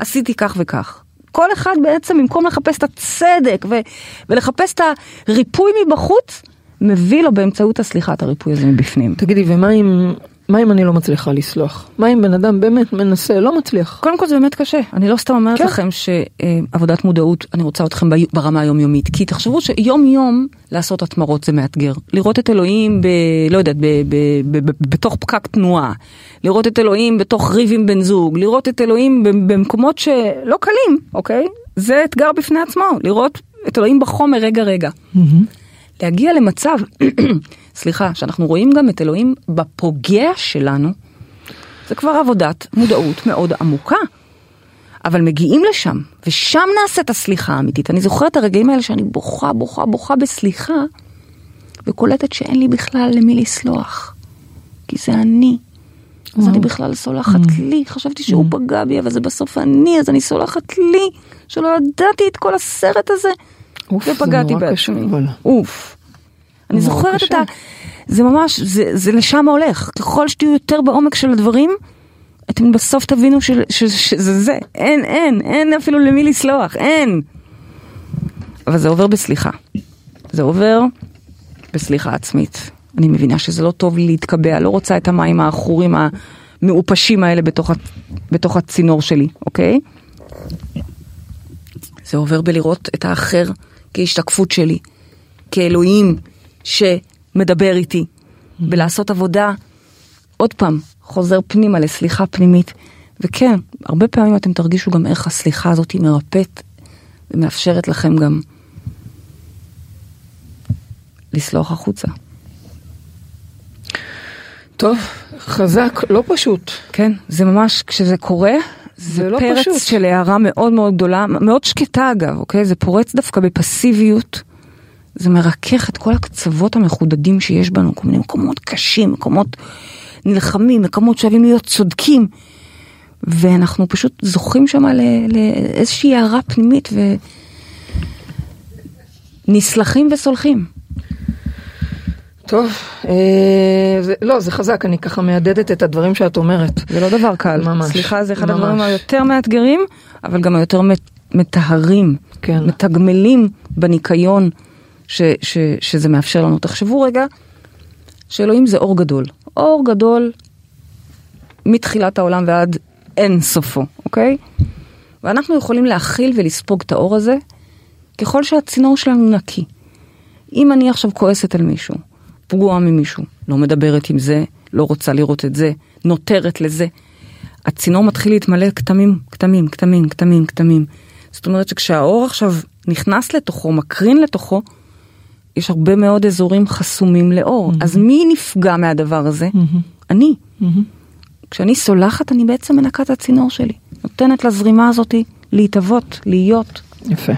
עשיתי כך וכך. כל אחד בעצם, במקום לחפש את הצדק ו- ולחפש את הריפוי מבחוץ, מביא לו באמצעות הסליחה את הריפוי הזה מבפנים. תגידי, ומה אם, מה אם אני לא מצליחה לסלוח? מה אם בן אדם באמת מנסה, לא מצליח? קודם כל זה באמת קשה, אני לא סתם אומרת כן. לכם שעבודת מודעות, אני רוצה אתכם ב- ברמה היומיומית, כי תחשבו שיום יום לעשות התמרות זה מאתגר. לראות את אלוהים ב... לא יודעת, ב, ב, ב, ב, בתוך פקק תנועה, לראות את אלוהים בתוך ריב עם בן זוג, לראות את אלוהים ב- במקומות שלא קלים, אוקיי? זה אתגר בפני עצמו, לראות את אלוהים בחומר רגע רגע. להגיע למצב, סליחה, שאנחנו רואים גם את אלוהים בפוגע שלנו, זה כבר עבודת מודעות מאוד עמוקה. אבל מגיעים לשם, ושם נעשית הסליחה האמיתית. אני זוכרת את הרגעים האלה שאני בוכה, בוכה, בוכה בסליחה, וקולטת שאין לי בכלל למי לסלוח. כי זה אני. אז אני בכלל סולחת לי, חשבתי שהוא פגע בי, אבל זה בסוף אני, אז אני סולחת לי, שלא ידעתי את כל הסרט הזה, אוף, ופגעתי בעצמי. אוף. אני זוכרת את. ה... זה ממש, זה, זה לשם הולך. ככל שתהיו יותר בעומק של הדברים, אתם בסוף תבינו של- ש- שזה זה. אין, אין, אין אפילו למי לסלוח, אין. אבל זה עובר בסליחה. זה עובר בסליחה עצמית. אני מבינה שזה לא טוב לי להתקבע, לא רוצה את המים העכורים המעופשים האלה בתוך, בתוך הצינור שלי, אוקיי? זה עובר בלראות את האחר כהשתקפות שלי, כאלוהים שמדבר איתי, ולעשות עבודה, עוד פעם, חוזר פנימה לסליחה פנימית. וכן, הרבה פעמים אתם תרגישו גם איך הסליחה הזאת היא מרפאת ומאפשרת לכם גם לסלוח החוצה. טוב, חזק, לא פשוט. כן, זה ממש, כשזה קורה, זה, זה לא פרץ פשוט. של הערה מאוד מאוד גדולה, מאוד שקטה אגב, אוקיי? זה פורץ דווקא בפסיביות. זה מרכך את כל הקצוות המחודדים שיש בנו, כל מיני מקומות קשים, מקומות נלחמים, מקומות שאוהבים להיות צודקים. ואנחנו פשוט זוכים שם לאיזושהי הערה פנימית ונסלחים וסולחים. טוב, אה, זה, לא, זה חזק, אני ככה מהדהדת את הדברים שאת אומרת. זה לא דבר קל. ממש, סליחה, זה אחד ממש. הדברים היותר מאתגרים, אבל גם היותר מט- מטהרים, כן. מתגמלים בניקיון ש, ש, שזה מאפשר לנו. תחשבו רגע שאלוהים זה אור גדול. אור גדול מתחילת העולם ועד אין סופו, אוקיי? ואנחנו יכולים להכיל ולספוג את האור הזה ככל שהצינור שלנו נקי. אם אני עכשיו כועסת על מישהו, פגועה ממישהו, לא מדברת עם זה, לא רוצה לראות את זה, נותרת לזה, הצינור מתחיל להתמלא כתמים, כתמים, כתמים, כתמים, כתמים. זאת אומרת שכשהאור עכשיו נכנס לתוכו, מקרין לתוכו, יש הרבה מאוד אזורים חסומים לאור. אז מי נפגע מהדבר הזה? אני. כשאני סולחת, אני בעצם מנקה את הצינור שלי. נותנת לזרימה הזאת להתהוות, להיות. יפה.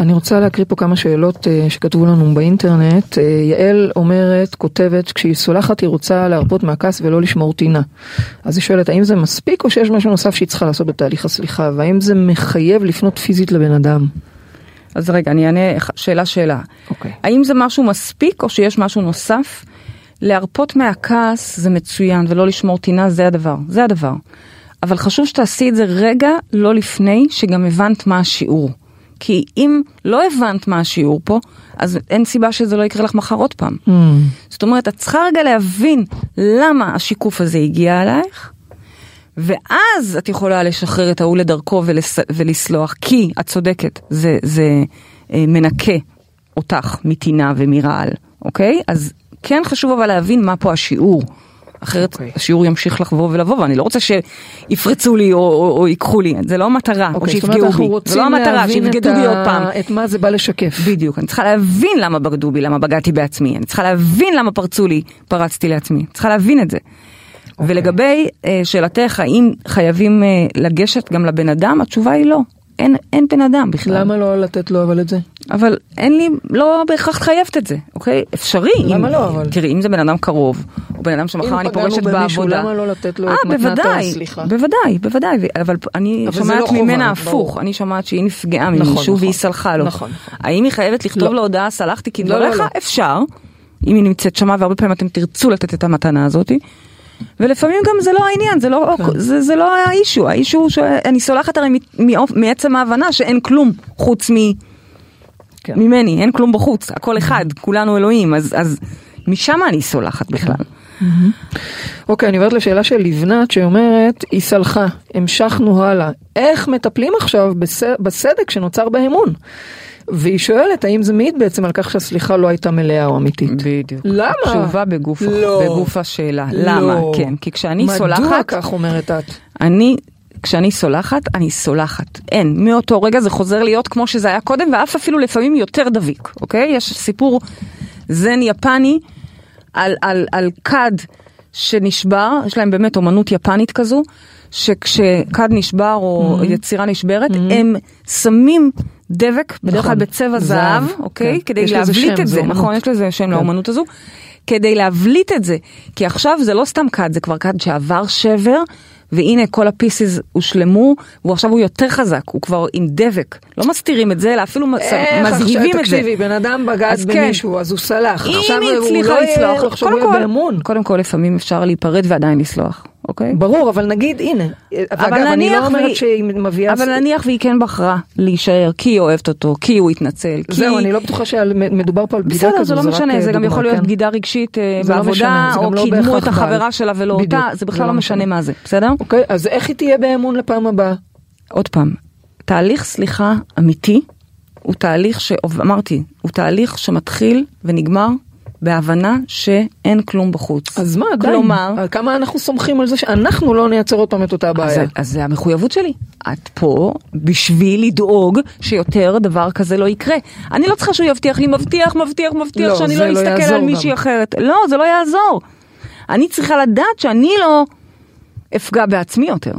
אני רוצה להקריא פה כמה שאלות אה, שכתבו לנו באינטרנט. אה, יעל אומרת, כותבת, כשהיא סולחת היא רוצה להרפות מהכעס ולא לשמור טינה. אז היא שואלת, האם זה מספיק או שיש משהו נוסף שהיא צריכה לעשות בתהליך הסליחה? והאם זה מחייב לפנות פיזית לבן אדם? אז רגע, אני אענה שאלה שאלה. אוקיי. האם זה משהו מספיק או שיש משהו נוסף? להרפות מהכעס זה מצוין ולא לשמור טינה זה הדבר, זה הדבר. אבל חשוב שתעשי את זה רגע לא לפני שגם הבנת מה השיעור. כי אם לא הבנת מה השיעור פה, אז אין סיבה שזה לא יקרה לך מחר עוד פעם. Hmm. זאת אומרת, את צריכה רגע להבין למה השיקוף הזה הגיע אלייך, ואז את יכולה לשחרר את ההוא לדרכו ולס... ולסלוח, כי את צודקת, זה, זה אה, מנקה אותך מטינה ומרעל, אוקיי? אז כן חשוב אבל להבין מה פה השיעור. אחרת אוקיי. השיעור ימשיך לבוא ולבוא, ואני לא רוצה שיפרצו לי או, או, או ייקחו לי, זה לא המטרה, או אוקיי, אומרת, שיפגעו בי, זה לא המטרה, שיבגדו בי עוד פעם. את מה זה בא לשקף. בדיוק, אני צריכה להבין למה בגדו בי, למה בגדתי בעצמי, אני צריכה להבין למה פרצו לי, פרצתי לעצמי, צריכה להבין את זה. אוקיי. ולגבי אה, שאלתך, האם חייבים אה, לגשת גם לבן אדם, התשובה היא לא. אין, אין בן אדם בכלל. למה לא לתת לו אבל את זה? אבל אין לי, לא בהכרח חייבת את זה, אוקיי? אפשרי. למה אם, לא, אבל? תראי, אם זה בן אדם קרוב, או בן אדם שמחר אם אני פגענו פורשת במישהו, בעבודה. למה לא לתת לו את אה, מתנת בוודאי, הסליחה? בוודאי, בוודאי, ו- אבל אני אבל זה שומעת לא חובה, ממנה ברור. הפוך, אני שומעת שהיא נפגעה נכון, ממישהו נכון. והיא סלחה לו. נכון, נכון. האם היא חייבת לכתוב לא. לו הודעה סלחתי לא, לא, כדבריך? לא. אפשר, אם היא נמצאת שמה והרבה פעמים אתם תרצו לתת את המתנה הזאתי. ולפעמים גם זה לא העניין, זה לא, כן. זה, זה לא האישו, האישו שאני סולחת הרי מעצם ההבנה שאין כלום חוץ מ... כן. ממני, אין כלום בחוץ, הכל אחד, כולנו אלוהים, אז, אז משם אני סולחת בכלל. אוקיי, אני עוברת לשאלה של לבנת שאומרת, היא סלחה, המשכנו הלאה. איך מטפלים עכשיו בס... בסדק שנוצר באמון? והיא שואלת, האם זה מעיד בעצם על כך שהסליחה לא הייתה מלאה או אמיתית? בדיוק. למה? תשובה בגוף, לא. בגוף השאלה. לא. למה? כן, כי כשאני מדוע סולחת, כך אומרת את? אני, כשאני סולחת, אני סולחת. אין, מאותו רגע זה חוזר להיות כמו שזה היה קודם, ואף אפילו לפעמים יותר דביק, אוקיי? יש סיפור זן יפני על, על, על כד שנשבר, יש להם באמת אומנות יפנית כזו, שכשכד נשבר או Mm-hmm. יצירה נשברת, הם שמים דבק, בדרך כלל נכון. בצבע זהב, זהב, אוקיי? כן. כדי להבליט שם, את זה. נכון? יש לזה שם כן. לאומנות הזו. כדי להבליט את זה, כי עכשיו זה לא סתם כד, זה כבר כד שעבר שבר, והנה כל הפיסיס הושלמו, והוא עכשיו הוא יותר חזק, הוא כבר עם דבק. לא מסתירים את זה, אלא אפילו איך עכשיו, מזהיבים את זה. תקשיבי, בן אדם בגד אז כן. במישהו, אז הוא סלח. אם עכשיו היא הוא הצליחה לא יהיה- לסלוח, עכשיו הוא יהיה כל, באמון. קודם כל לפעמים אפשר להיפרד ועדיין לסלוח, אוקיי? ברור, אבל נגיד, הנה, ואגב, אני נניח לא אומרת והיא- שהיא מביאה... אבל נניח והיא כן בחרה להישאר, כי היא אוהבת אותו, כי הוא התנצל, כי... זהו, אני לא בטוחה שמדובר פה על בגידה כזו, בסדר, זה לא משנה, זה גם יכול להיות כן. בגידה רגשית אה, לא בעבודה, או לא קידמו את החברה. שלה ולא אותה, זה בכלל לא לא משנה משנה. מה זה, בסדר? אוקיי, אז איך היא תהיה באמון לפעם הבאה? עוד פעם, תהליך סליחה אמיתי הוא תהליך שאמרתי, הוא תהליך שמתחיל ונגמר בהבנה שאין כלום בחוץ. אז מה. כלומר, על כמה אנחנו סומכים על זה שאנחנו לא נייצר עוד פעם את אותה אז, בעיה. אז זה המחויבות שלי. את פה בשביל לדאוג שיותר דבר כזה לא יקרה. אני לא צריכה שהוא יבטיח לי, מבטיח, מבטיח, מבטיח, לא, שאני לא לא אסתכל יעזור על מישהי. אחרת. לא, זה לא יעזור. אני צריכה לדעת שאני לא אפגע בעצמי יותר.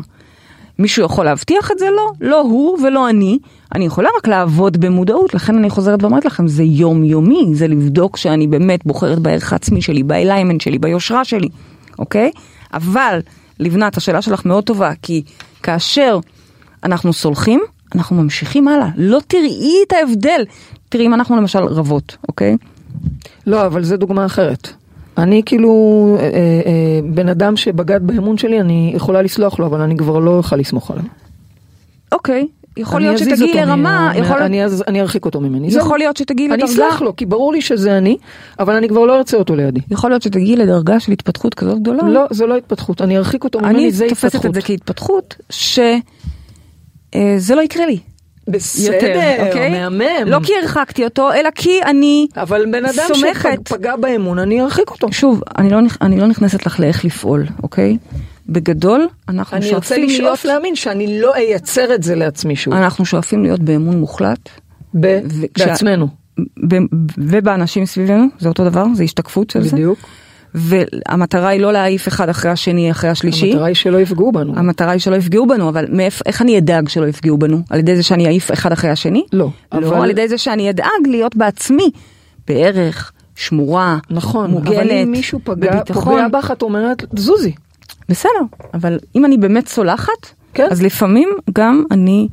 מישהו יכול להבטיח את זה? לא. לא הוא ולא אני. אני יכולה רק לעבוד במודעות, לכן אני חוזרת ואומרת לכם, זה יומיומי, זה לבדוק שאני באמת בוחרת בערך העצמי שלי, באליימנט שלי, ביושרה שלי, אוקיי? אבל, לבנת, השאלה שלך מאוד טובה, כי כאשר אנחנו סולחים, אנחנו ממשיכים הלאה. לא תראי את ההבדל. תראי, אם אנחנו למשל רבות, אוקיי? לא, אבל זו דוגמה אחרת. אני כאילו אה, אה, בן אדם שבגד באמון שלי, אני יכולה לסלוח לו, אבל אני כבר לא אוכל לסמוך עליו. אוקיי, יכול אני להיות שתגיעי לרמה, יכול להיות- אני אז- אני ארחיק אותו ממני. יכול להיות שתגיעי אני לדרגה, אסלח לו, כי ברור לי שזה אני, אבל אני כבר לא ארצה אותו לידי. יכול להיות שתגיעי לדרגה של התפתחות כזאת גדולה. לא, זה לא התפתחות, אני ארחיק אותו ממני, אני זה תופסת את התפתחות. זה כהתפתחות, שזה לא יקרה לי. בסדר, יותר, אוקיי? מהמם. לא כי הרחקתי אותו, אלא כי אני... אבל בן אדם סומכת. שפגע באמון, אני ארחיק אותו. שוב, אני לא, אני לא נכנסת לך לאיך לפעול, אוקיי? בגדול, אנחנו אני שואפים להיות... לשאוף להאמין שאני לא אייצר את זה לעצמי שוב. אנחנו שואפים להיות באמון מוחלט. ב- וכשה- בעצמנו. ב- ובאנשים סביבנו, זה אותו דבר, זה השתקפות של זה. בדיוק. והמטרה היא לא להעיף אחד אחרי השני, אחרי השלישי. המטרה היא שלא יפגעו בנו. המטרה היא שלא יפגעו בנו, אבל מאיפה, איך אני אדאג שלא יפגעו בנו? על ידי זה שאני אעיף אחד אחרי השני? לא, לא, אבל- על ידי זה שאני אדאג להיות בעצמי בערך, שמורה, נכון, מוגנת, אבל אם מישהו פגע, בביטחון. פוגע בך, את אומרת, זוזי. בסדר, אבל אם אני באמת סולחת, כן. אז לפעמים גם אני,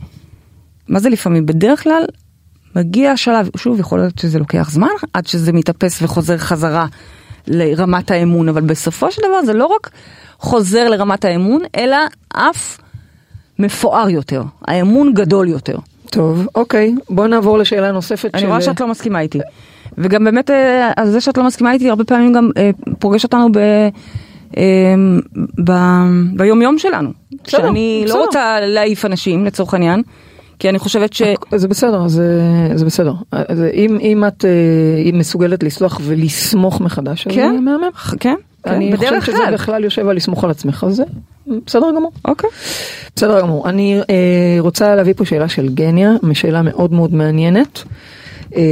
מה זה לפעמים? בדרך כלל מגיע השלב, שוב יכול להיות שזה לוקח זמן עד שזה מתאפס וחוזר חזרה לרמת האמון, אבל בסופו של דבר זה לא רק חוזר לרמת האמון, אלא אף מפואר יותר, האמון גדול יותר. טוב, אוקיי, בוא נעבור לשאלה נוספת אני רואה שאת לא מסכימה איתי. וגם באמת, אה, אז זה שאת לא מסכימה איתי הרבה פעמים גם אה, פוגש אותנו ב... אה, ב... ביום יום שלנו. בסדר, שאני בסדר. לא רוצה להעיף אנשים לצורך העניין, כי אני חושבת ש... זה בסדר, זה, זה בסדר. אז אם, אם את אה, אם מסוגלת לסלוח ולסמוך מחדש, אז כן. זה מהמם. כן, אני כן, חושב בדרך שזה כלל. בכלל יושב על לסמוך על עצמך, אז זה בסדר גמור. אוקיי. בסדר גמור. אני אה, רוצה להביא פה שאלה של גניה, שאלה מאוד מאוד מעניינת. אה,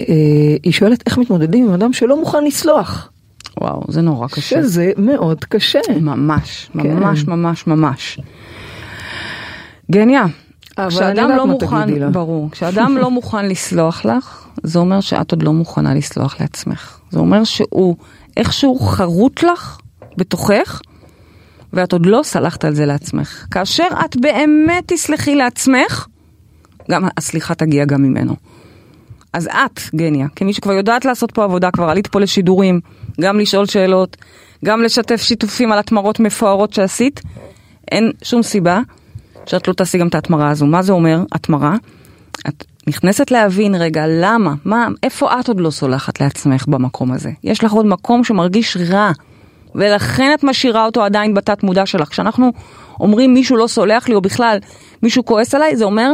אה, היא שואלת איך מתמודדים עם אדם שלא מוכן לסלוח, וואו, זה נורא קשה. שזה מאוד קשה. ממש, כן. ממש, ממש, ממש. גניה, אני כשאדם לא מוכן. ברור, כשאדם לא מוכן לסלוח לך, זה אומר שאת עוד לא מוכנה לסלוח לעצמך. זה אומר שהוא איכשהו חרוט לך בתוכך, ואת עוד לא סלחת על זה לעצמך. כאשר את באמת תסלחי לעצמך, גם הסליחה תגיע גם ממנו. אז את, גניה, כמי שכבר יודעת לעשות פה עבודה, כבר עלית פה לשידורים, גם לשאול שאלות, גם לשתף שיתופים על התמרות מפוארות שעשית, אין שום סיבה שאת לא תעשי גם את ההתמרה הזו. מה זה אומר, התמרה? את נכנסת להבין רגע למה, מה, איפה את עוד לא סולחת לעצמך במקום הזה. יש לך עוד מקום שמרגיש רע, ולכן את משאירה אותו עדיין בתת מודע שלך. כשאנחנו אומרים מישהו לא סולח לי, או בכלל מישהו כועס עליי, זה אומר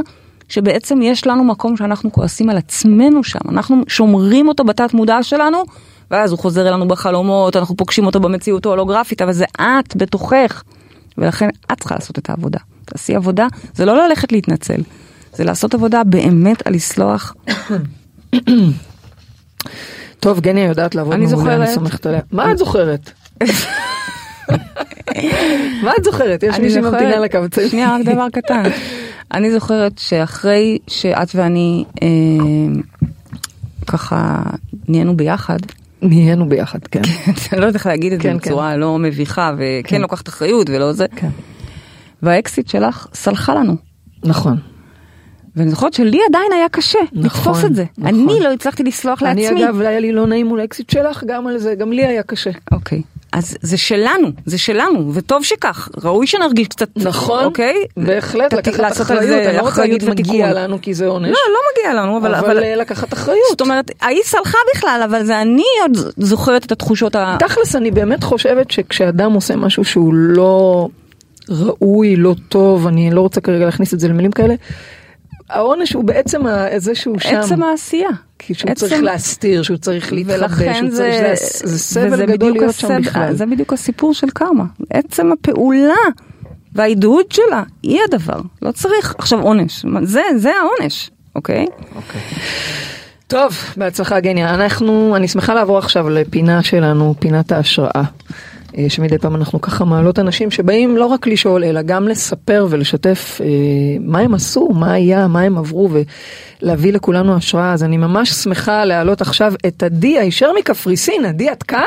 שבעצם יש לנו מקום שאנחנו כועסים על עצמנו שם. אנחנו שומרים אותו בתת מודע שלנו, ואז הוא חוזר אלינו בחלומות, אנחנו פוגשים אותו במציאות ההולוגרפית, אבל זה את בתוכך. ולכן את צריכה לעשות את העבודה. תעשי עבודה, זה לא ללכת להתנצל, זה לעשות עבודה באמת על לסלוח. טוב, גניה יודעת לעבוד מעולה, אני סומכת עליה. מה את זוכרת? מה את זוכרת? יש אני מישהי זוכרת- ממתינה לקו צעיר. שנייה, רק דבר קטן. אני זוכרת שאחרי שאת ואני אה, ככה נהיינו ביחד, נהיינו ביחד, כן. אני לא יודעת איך להגיד את זה כן, בצורה לא מביכה, וכן לוקחת אחריות ולא זה, כן. והאקסיט שלך סלחה לנו. נכון. ואני זוכרת שלי עדיין היה קשה נכון, לתפוס את זה. נכון. אני לא הצלחתי לסלוח לעצמי. אני אגב, היה לי לא נעים מול האקסיט שלך, גם על זה, גם לי היה קשה. אוקיי. אז זה שלנו, זה שלנו, וטוב שכך, ראוי שנרגיש קצת, נכון, אוקיי? בהחלט, ת- לקחת אחריות, אני לא רוצה להגיד מגיע. לנו כי זה עונש, לא, לא מגיע לנו, אבל, אבל אבל, אה, לקחת אחריות. זאת אומרת, ההיא סלחה בכלל, אבל זה אני עוד זוכרת את התחושות ה... תכלס, אני באמת חושבת שכשאדם עושה משהו שהוא לא ראוי, לא טוב, אני לא רוצה כרגע להכניס את זה למילים כאלה, העונש הוא בעצם זה שהוא שם. עצם העשייה. כי שהוא עצם- צריך להסתיר, שהוא צריך להתחבא, ולכן שהוא זה, צריך, זה, זה סבל גדול בדיוק להיות שם הסב- בכלל. זה בדיוק הסיפור של קרמה. עצם הפעולה וההידוד שלה היא הדבר. לא צריך עכשיו עונש. זה, זה העונש, אוקיי? טוב, בהצלחה גניה. אנחנו, אני שמחה לעבור עכשיו לפינה שלנו, פינת ההשראה. אה, שמדי פעם אנחנו ככה מעלות אנשים שבאים לא רק לשאול, אלא גם לספר ולשתף אה, מה הם עשו, מה היה, מה הם עברו, ולהביא לכולנו השראה. אז אני ממש שמחה להעלות עכשיו את עדי הישר מקפריסין. עדי, את כאן?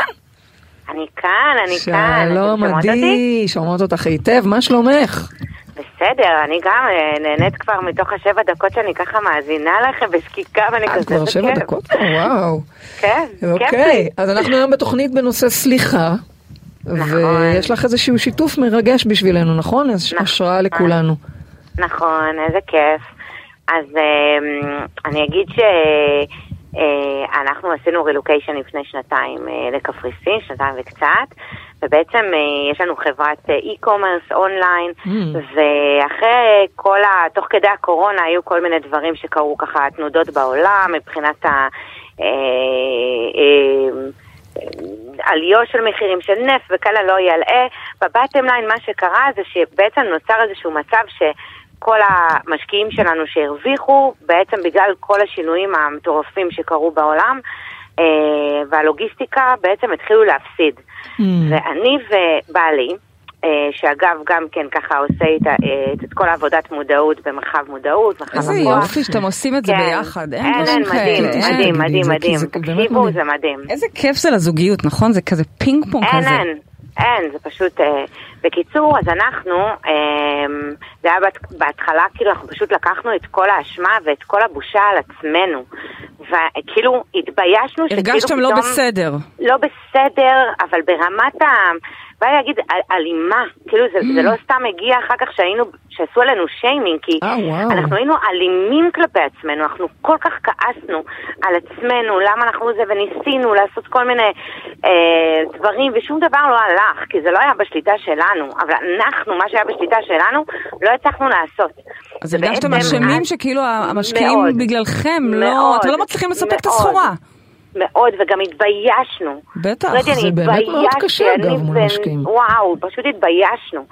אני כאן, אני כאן. שלום שומעות אותי? עדי, שומעות אותך היטב, מה שלומך? בסדר, אני גם אה, נהנית כבר מתוך השבע דקות שאני ככה מאזינה לכם בשקיקה ואני כזה, את כבר שבע. דקות? וואו. כן, כיף אוקיי, לי. אז אנחנו היום בתוכנית בנושא סליחה. נכון. ויש לך איזשהו שיתוף מרגש בשבילנו, נכון? אז נכון. השראה לכולנו. נכון, איזה כיף. אז אמ, אני אגיד שאנחנו עשינו רילוקיישן לפני שנתיים אה, לקפריסין, שנתיים וקצת, ובעצם אה, יש לנו חברת אה, e-commerce אונליין, Mm. ואחרי כל ה... תוך כדי הקורונה היו כל מיני דברים שקרו ככה תנודות בעולם מבחינת ה... עליות של מחירים של נפט וכאלה לא ילאה. בבטם ליין מה שקרה זה שבעצם נוצר איזשהו מצב שכל המשקיעים שלנו שהרוויחו, בעצם בגלל כל השינויים המטורפים שקרו בעולם, אה, והלוגיסטיקה בעצם התחילו להפסיד. Mm. ואני ובעלי, שאגב גם כן ככה עושה את, ה- אה, את כל העבודת מודעות במרחב מודעות, מרחב איזה הכוח. יופי שאתם עושים את זה כן. ביחד, אין אין, דברים אין, כאלה. אין. מדהים, מדהים, את זה, כי מדהים. זה תקשיבו, מדהים. זה מדהים. איזה כיף זה לזוגיות, נכון? זה כזה פינג פונג אין, כזה. אין, אין, זה פשוט... אה, בקיצור, אז אנחנו, אה, זה היה בת- בהתחלה, כאילו, אנחנו פשוט לקחנו את כל האשמה ואת כל הבושה על עצמנו. וכאילו, התביישנו שכאילו הרגשתם לא פתאום- בסדר. לא בסדר, אבל ברמת ה... בא לי להגיד, אל- אלימה. כאילו, זה, זה לא סתם הגיע אחר כך שהיינו, שעשו עלינו שיימינג, כי אה, וואו. אנחנו היינו אלימים כלפי עצמנו, אנחנו כל כך כעסנו על עצמנו, למה אנחנו זה, וניסינו לעשות כל מיני אה, דברים, ושום דבר לא הלך, כי זה לא היה בשליטה שלנו, אבל אנחנו, מה שהיה בשליטה שלנו, לא הצלחנו לעשות. אז הרגשתם אשמים שכאילו המשקיעים מאוד. בגללכם לא, מאוד, אתם לא מצליחים לספק את מאוד. הסחורה. מאוד, וגם התביישנו. בטח, אני זה באמת מאוד קשה, אגב, מול משקיעים. וואו, פשוט התביישנו.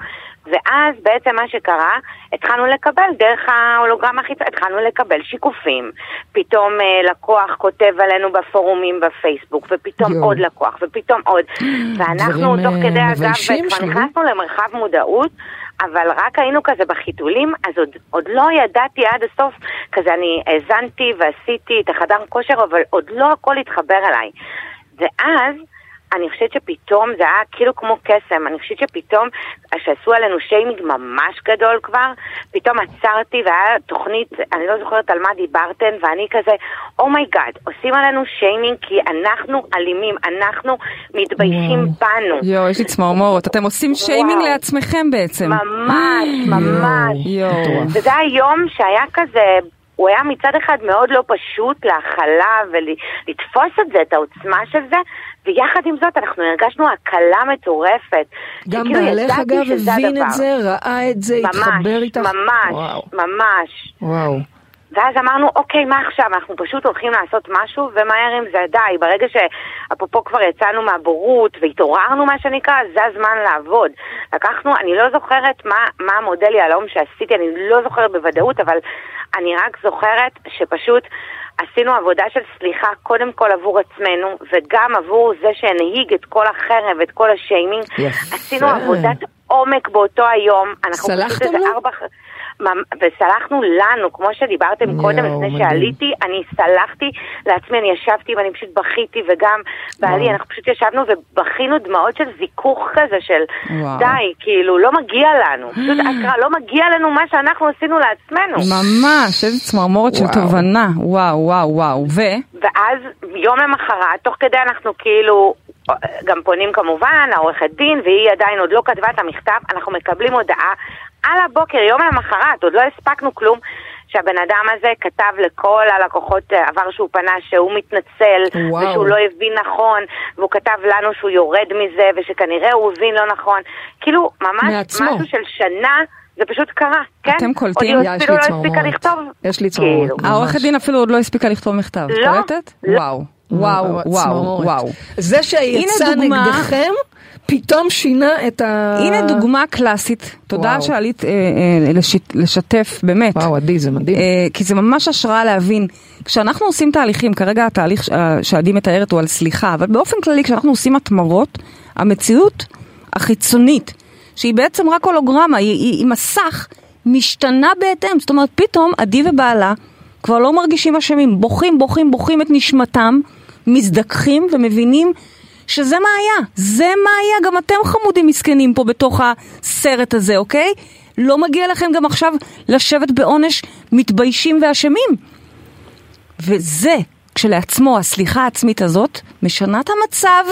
ואז בעצם מה שקרה, התחלנו לקבל דרך ההולוגרמה החיצונית, התחלנו לקבל שיקופים. פתאום אה, לקוח כותב עלינו בפורומים בפייסבוק, ופתאום יואו. עוד לקוח, ופתאום עוד. ואנחנו תוך אה, כדי אגב, מביישים, כבר שלומי. נכנסנו למרחב מודעות, אבל רק היינו כזה בחיתולים, אז עוד, עוד לא ידעתי עד הסוף, כזה אני האזנתי ועשיתי את החדר כושר, אבל עוד לא הכל התחבר אליי. ואז אני חושבת שפתאום זה היה כאילו כמו קסם, אני חושבת שפתאום, שעשו עלינו שיימינג ממש גדול כבר, פתאום עצרתי והיה תוכנית, אני לא זוכרת על מה דיברתן, ואני כזה, oh my god, עושים עלינו שיימינג כי אנחנו אלימים, אנחנו מתביישים בנו. יואו, יש לי צמרמורת. אתם עושים שיימינג וואו. לעצמכם בעצם. ממש, ממש. יואו. וזה היה יום שהיה כזה, הוא היה מצד אחד מאוד לא פשוט להכלה ולתפוס את זה, את העוצמה של זה, ויחד עם זאת אנחנו הרגשנו הקלה מטורפת. גם שכאילו בעלך אגב הבין. את זה, ראה את זה, התחבר איתך. ממש, וואו. ממש. וואו. ואז אמרנו, אוקיי, מה עכשיו? אנחנו פשוט הולכים לעשות משהו, ומהר עם זה די. ברגע שאפרופו כבר יצאנו מהבורות והתעוררנו, מה שנקרא, זה הזמן לעבוד. לקחנו, אני לא זוכרת מה, מה המודל יהלום שעשיתי, אני לא זוכרת בוודאות, אבל אני רק זוכרת שפשוט עשינו עבודה של סליחה קודם כל עבור עצמנו, וגם עבור זה שהנהיג את כל החרב, את כל השיימינג. יפה. עשינו עבודת עומק באותו היום. סלחתם לו? ארבע... וסלחנו לנו, כמו שדיברתם יואו, קודם, לפני מדהים. שעליתי, אני סלחתי לעצמי, אני ישבתי ואני פשוט בכיתי, וגם בעלי, וואו. אנחנו פשוט ישבנו ובכינו דמעות של זיכוך כזה, של וואו. די, כאילו, לא מגיע לנו. פשוט אשכרה, לא מגיע לנו מה שאנחנו עשינו לעצמנו. ממש, איזה צמרמורת של. תובנה. וואו, וואו, וואו. ו? ואז יום למחרת, תוך כדי אנחנו כאילו גם פונים כמובן, העורכת דין, והיא עדיין עוד לא כתבה את המכתב, אנחנו מקבלים הודעה על הבוקר, יום למחרת, עוד לא הספקנו כלום. שהבן אדם הזה כתב לכל הלקוחות אה, עבר שהוא פנה שהוא מתנצל וואו. ושהוא לא הבין נכון והוא כתב לנו שהוא יורד מזה ושכנראה הוא הבין לא נכון כאילו ממש מעצמו. משהו של שנה זה פשוט קרה, כן? אתם קולטים? עוד יש היא אפילו לי לא הספיקה צמרמורת. לכתוב יש לי צמרמורת. כאילו. העורכת דין אפילו עוד לא הספיקה לכתוב מכתב. לא. קולטת? לא. וואו. וואו, וואו. וואו. זה שיצא. נגדכם, פתאום שינה את ה... הנה דוגמה קלאסית. תודה וואו. שעלית אה, אה, לשיט- לשתף, באמת. וואו, עדי, זה מדהים. אה, כי זה ממש השראה להבין. כשאנחנו עושים תהליכים, כרגע התהליך ש- אה, שעדי מתארת הוא על סליחה, אבל באופן כללי כשאנחנו עושים התמרות, המציאות החיצונית, שהיא בעצם רק הולוגרמה, היא, היא, היא מסך, משתנה בהתאם. זאת אומרת, פתאום עדי ובעלה כבר לא מרגישים אשמים, בוכים, בוכים, בוכים את נשמתם, מזדככים ומבינים שזה מה היה, זה מה היה, גם אתם חמודים מסכנים פה בתוך הסרט הזה, אוקיי? לא מגיע לכם גם עכשיו לשבת בעונש מתביישים ואשמים. וזה, כשלעצמו, הסליחה העצמית הזאת, משנה את המצב,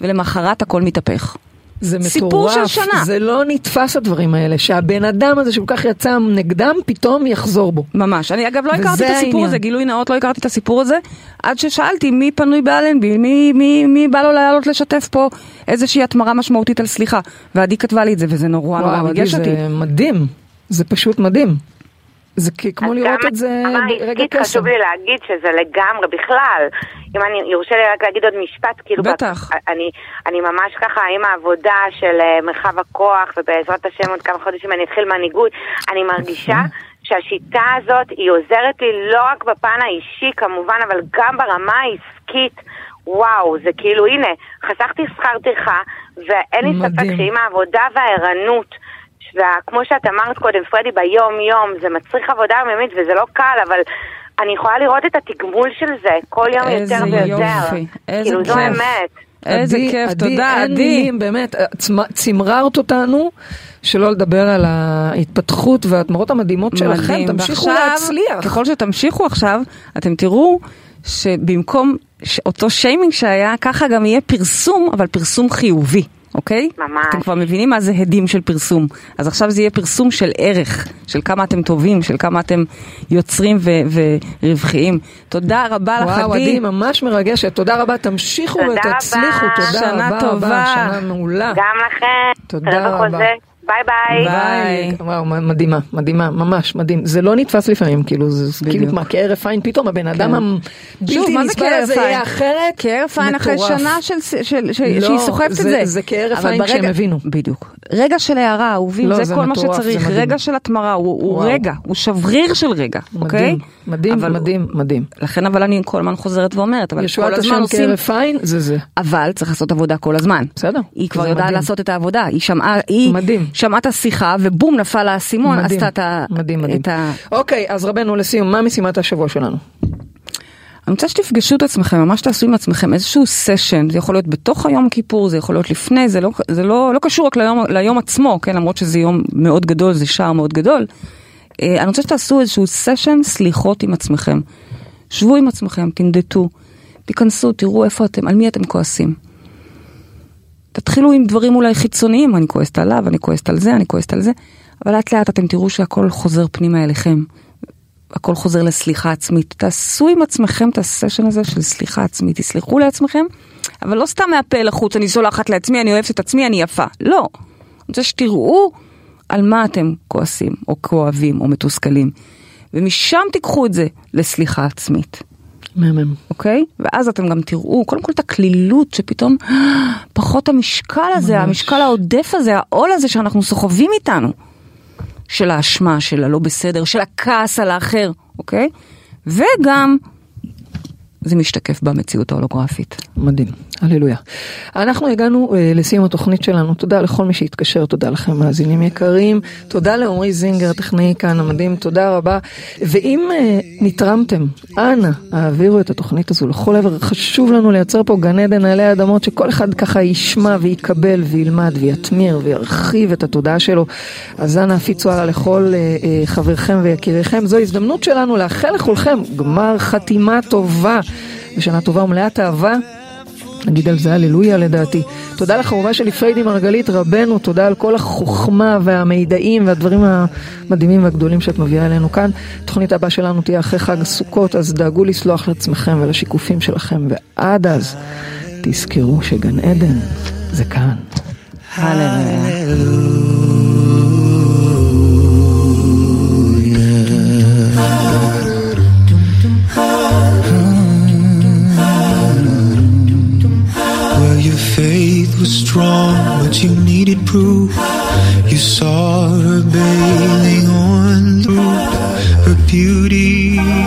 ולמחרת הכל מתהפך. זה מטורף, סיפור של שנה. זה לא נתפס הדברים האלה, שהבן אדם הזה שכל כך יצא נגדם, פתאום יחזור בו. ממש. אני אגב לא הכרתי את הסיפור העניין. הזה, גילוי נאות, לא הכרתי את הסיפור הזה, עד ששאלתי מי פנוי באלנבי, מי, מי, מי בא לו לעלות לשתף פה איזושהי התמרה משמעותית על סליחה. ועדי כתבה לי את זה, וזה נורא נורא וואו, עדי, ריגש אותי. זה מדהים, זה פשוט מדהים. זה כמו לראות את זה ברגע קסם. חשוב לי להגיד שזה לגמרי, בכלל, אם אני יורשה לי רק להגיד עוד משפט, כאילו, בטח. אני, אני ממש ככה עם העבודה של אה, מרחב הכוח, ובעזרת השם עוד כמה חודשים אני אתחיל מנהיגות, אני מרגישה שהשיטה הזאת היא עוזרת לי לא רק בפן האישי כמובן, אבל גם ברמה העסקית. וואו, זה כאילו, הנה, חסכתי שכר טרחה, ואין לי ספק. שעם העבודה והערנות, וכמו שאת אמרת קודם, פרדי, ביום-יום, זה מצריך עבודה יומיומית וזה לא קל, אבל אני יכולה לראות את התגמול של זה כל יום איזה יותר ויותר. יופי, איזה כאילו, זו כיף. האמת. איזה עדי, כיף, עדי, תודה, אין עדי. מילים, באמת, צמ- צמררת אותנו, שלא לדבר על ההתפתחות והתמורות המדהימות שלכם, מדהים. תמשיכו ועכשיו, להצליח. ככל שתמשיכו עכשיו, אתם תראו שבמקום ש- אותו שיימינג שהיה, ככה גם יהיה פרסום, אבל פרסום חיובי. אוקיי? ממש. אתם כבר מבינים מה זה הדים של פרסום. אז עכשיו זה יהיה פרסום של ערך, של כמה אתם טובים, של כמה אתם יוצרים ו- ורווחיים. תודה רבה לך, וואו, עדי. עדי, ממש מרגשת. תודה רבה, תמשיכו תודה ותצליחו. רבה. תודה שנה רבה טובה. רבה, שנה מעולה. גם לכם. תודה רבה. ביי ביי. ביי. וואו, מדהימה, מדהימה, ממש מדהים. זה לא נתפס לפעמים, כאילו, זה בדיוק. כאילו מה, כהרף עין, פתאום הבן אדם כן. הבלתי נסבל הזה? יהיה אחרת. כהרף עין אחרי. שנה של, של, של, לא, שהיא סוחבת את זה- זה. כהרף אבל עין ברגע- כשהם הבינו. בדיוק. רגע של הערה, אהובים, לא, זה, זה כל מטורף, מה שצריך. רגע של התמרה, הוא. רגע, הוא שבריר של רגע, אוקיי? מדהים, מדהים, אבל- מדהים, מדהים. לכן אבל אני כל הזמן חוזרת ואומרת, אבל כל ישועת הזמן השם עושים... כהרף עין, זה זה. אבל צריך לעשות עבודה כל הזמן. בסדר, היא כבר יודעת. לעשות את העבודה, היא שמעה, היא מדהים. שמעה את השיחה ובום נפל לה האסימון, עשתה את ה... מדהים, מדהים. את ה... אוקיי, אז רבנו, לסיום, מה משימת השבוע שלנו? אני רוצה שתפגשו את עצמכם, ממש תעשו עם עצמכם איזשהו סשן, זה יכול להיות בתוך היום כיפור, זה יכול להיות לפני, זה לא, זה לא, לא קשור רק ליום, ליום עצמו, כן, למרות שזה יום מאוד גדול, זה שער מאוד גדול. אה, אני רוצה שתעשו איזשהו סשן סליחות עם עצמכם. שבו עם עצמכם, תנדטו, תיכנסו, תראו איפה אתם, על מי אתם כועסים. תתחילו עם דברים אולי חיצוניים, אני כועסת עליו, אני כועסת על זה, אני כועסת על זה, אבל לאט לאט אתם תראו שהכל חוזר פנימה אליכם. הכל חוזר לסליחה עצמית. תעשו עם עצמכם את הסשן הזה של סליחה עצמית, תסלחו לעצמכם, אבל לא סתם מהפה לחוץ, אני סולחת לעצמי, אני אוהבת את עצמי, אני יפה. לא. אני רוצה שתראו על מה אתם כועסים, או כואבים, או מתוסכלים. ומשם תיקחו את זה לסליחה עצמית, מהמם. אוקיי? ואז אתם גם תראו, קודם כל את הקלילות, שפתאום פחות המשקל הזה, ממש. המשקל העודף הזה, העול הזה שאנחנו סוחבים איתנו. של האשמה, של הלא בסדר, של הכעס על האחר, אוקיי? וגם זה משתקף במציאות ההולוגרפית. מדהים, הללויה. אנחנו הגענו uh, לסיום התוכנית שלנו, תודה לכל מי שהתקשר, תודה לכם מאזינים יקרים, תודה לעמרי זינגר, הטכנאי כאן המדהים, תודה רבה. ואם uh, נתרמתם, אנא, העבירו את התוכנית הזו לכל עבר, חשוב לנו לייצר פה גן עדן עלי אדמות, שכל אחד ככה ישמע ויקבל וילמד ויתמיר וירחיב את התודעה שלו. אז אנא הפיצו הלאה לכל uh, uh, חבריכם ויקיריכם, זו הזדמנות שלנו לאחל לכולכם גמר חתימה טובה. ושנה טובה ומלאת אהבה. נגיד על זה הללויה לדעתי. תודה לך אהובה שלי פריידי מרגלית רבנו, תודה על כל החוכמה והמידעים והדברים המדהימים והגדולים שאת מביאה אלינו כאן. התוכנית הבאה שלנו תהיה אחרי חג הסוכות, אז דאגו לסלוח לעצמכם ולשיקופים שלכם, ועד אז תזכרו שגן עדן זה כאן. הללויה. was strong, but you needed proof. You saw her bailing on the roof, her beauty.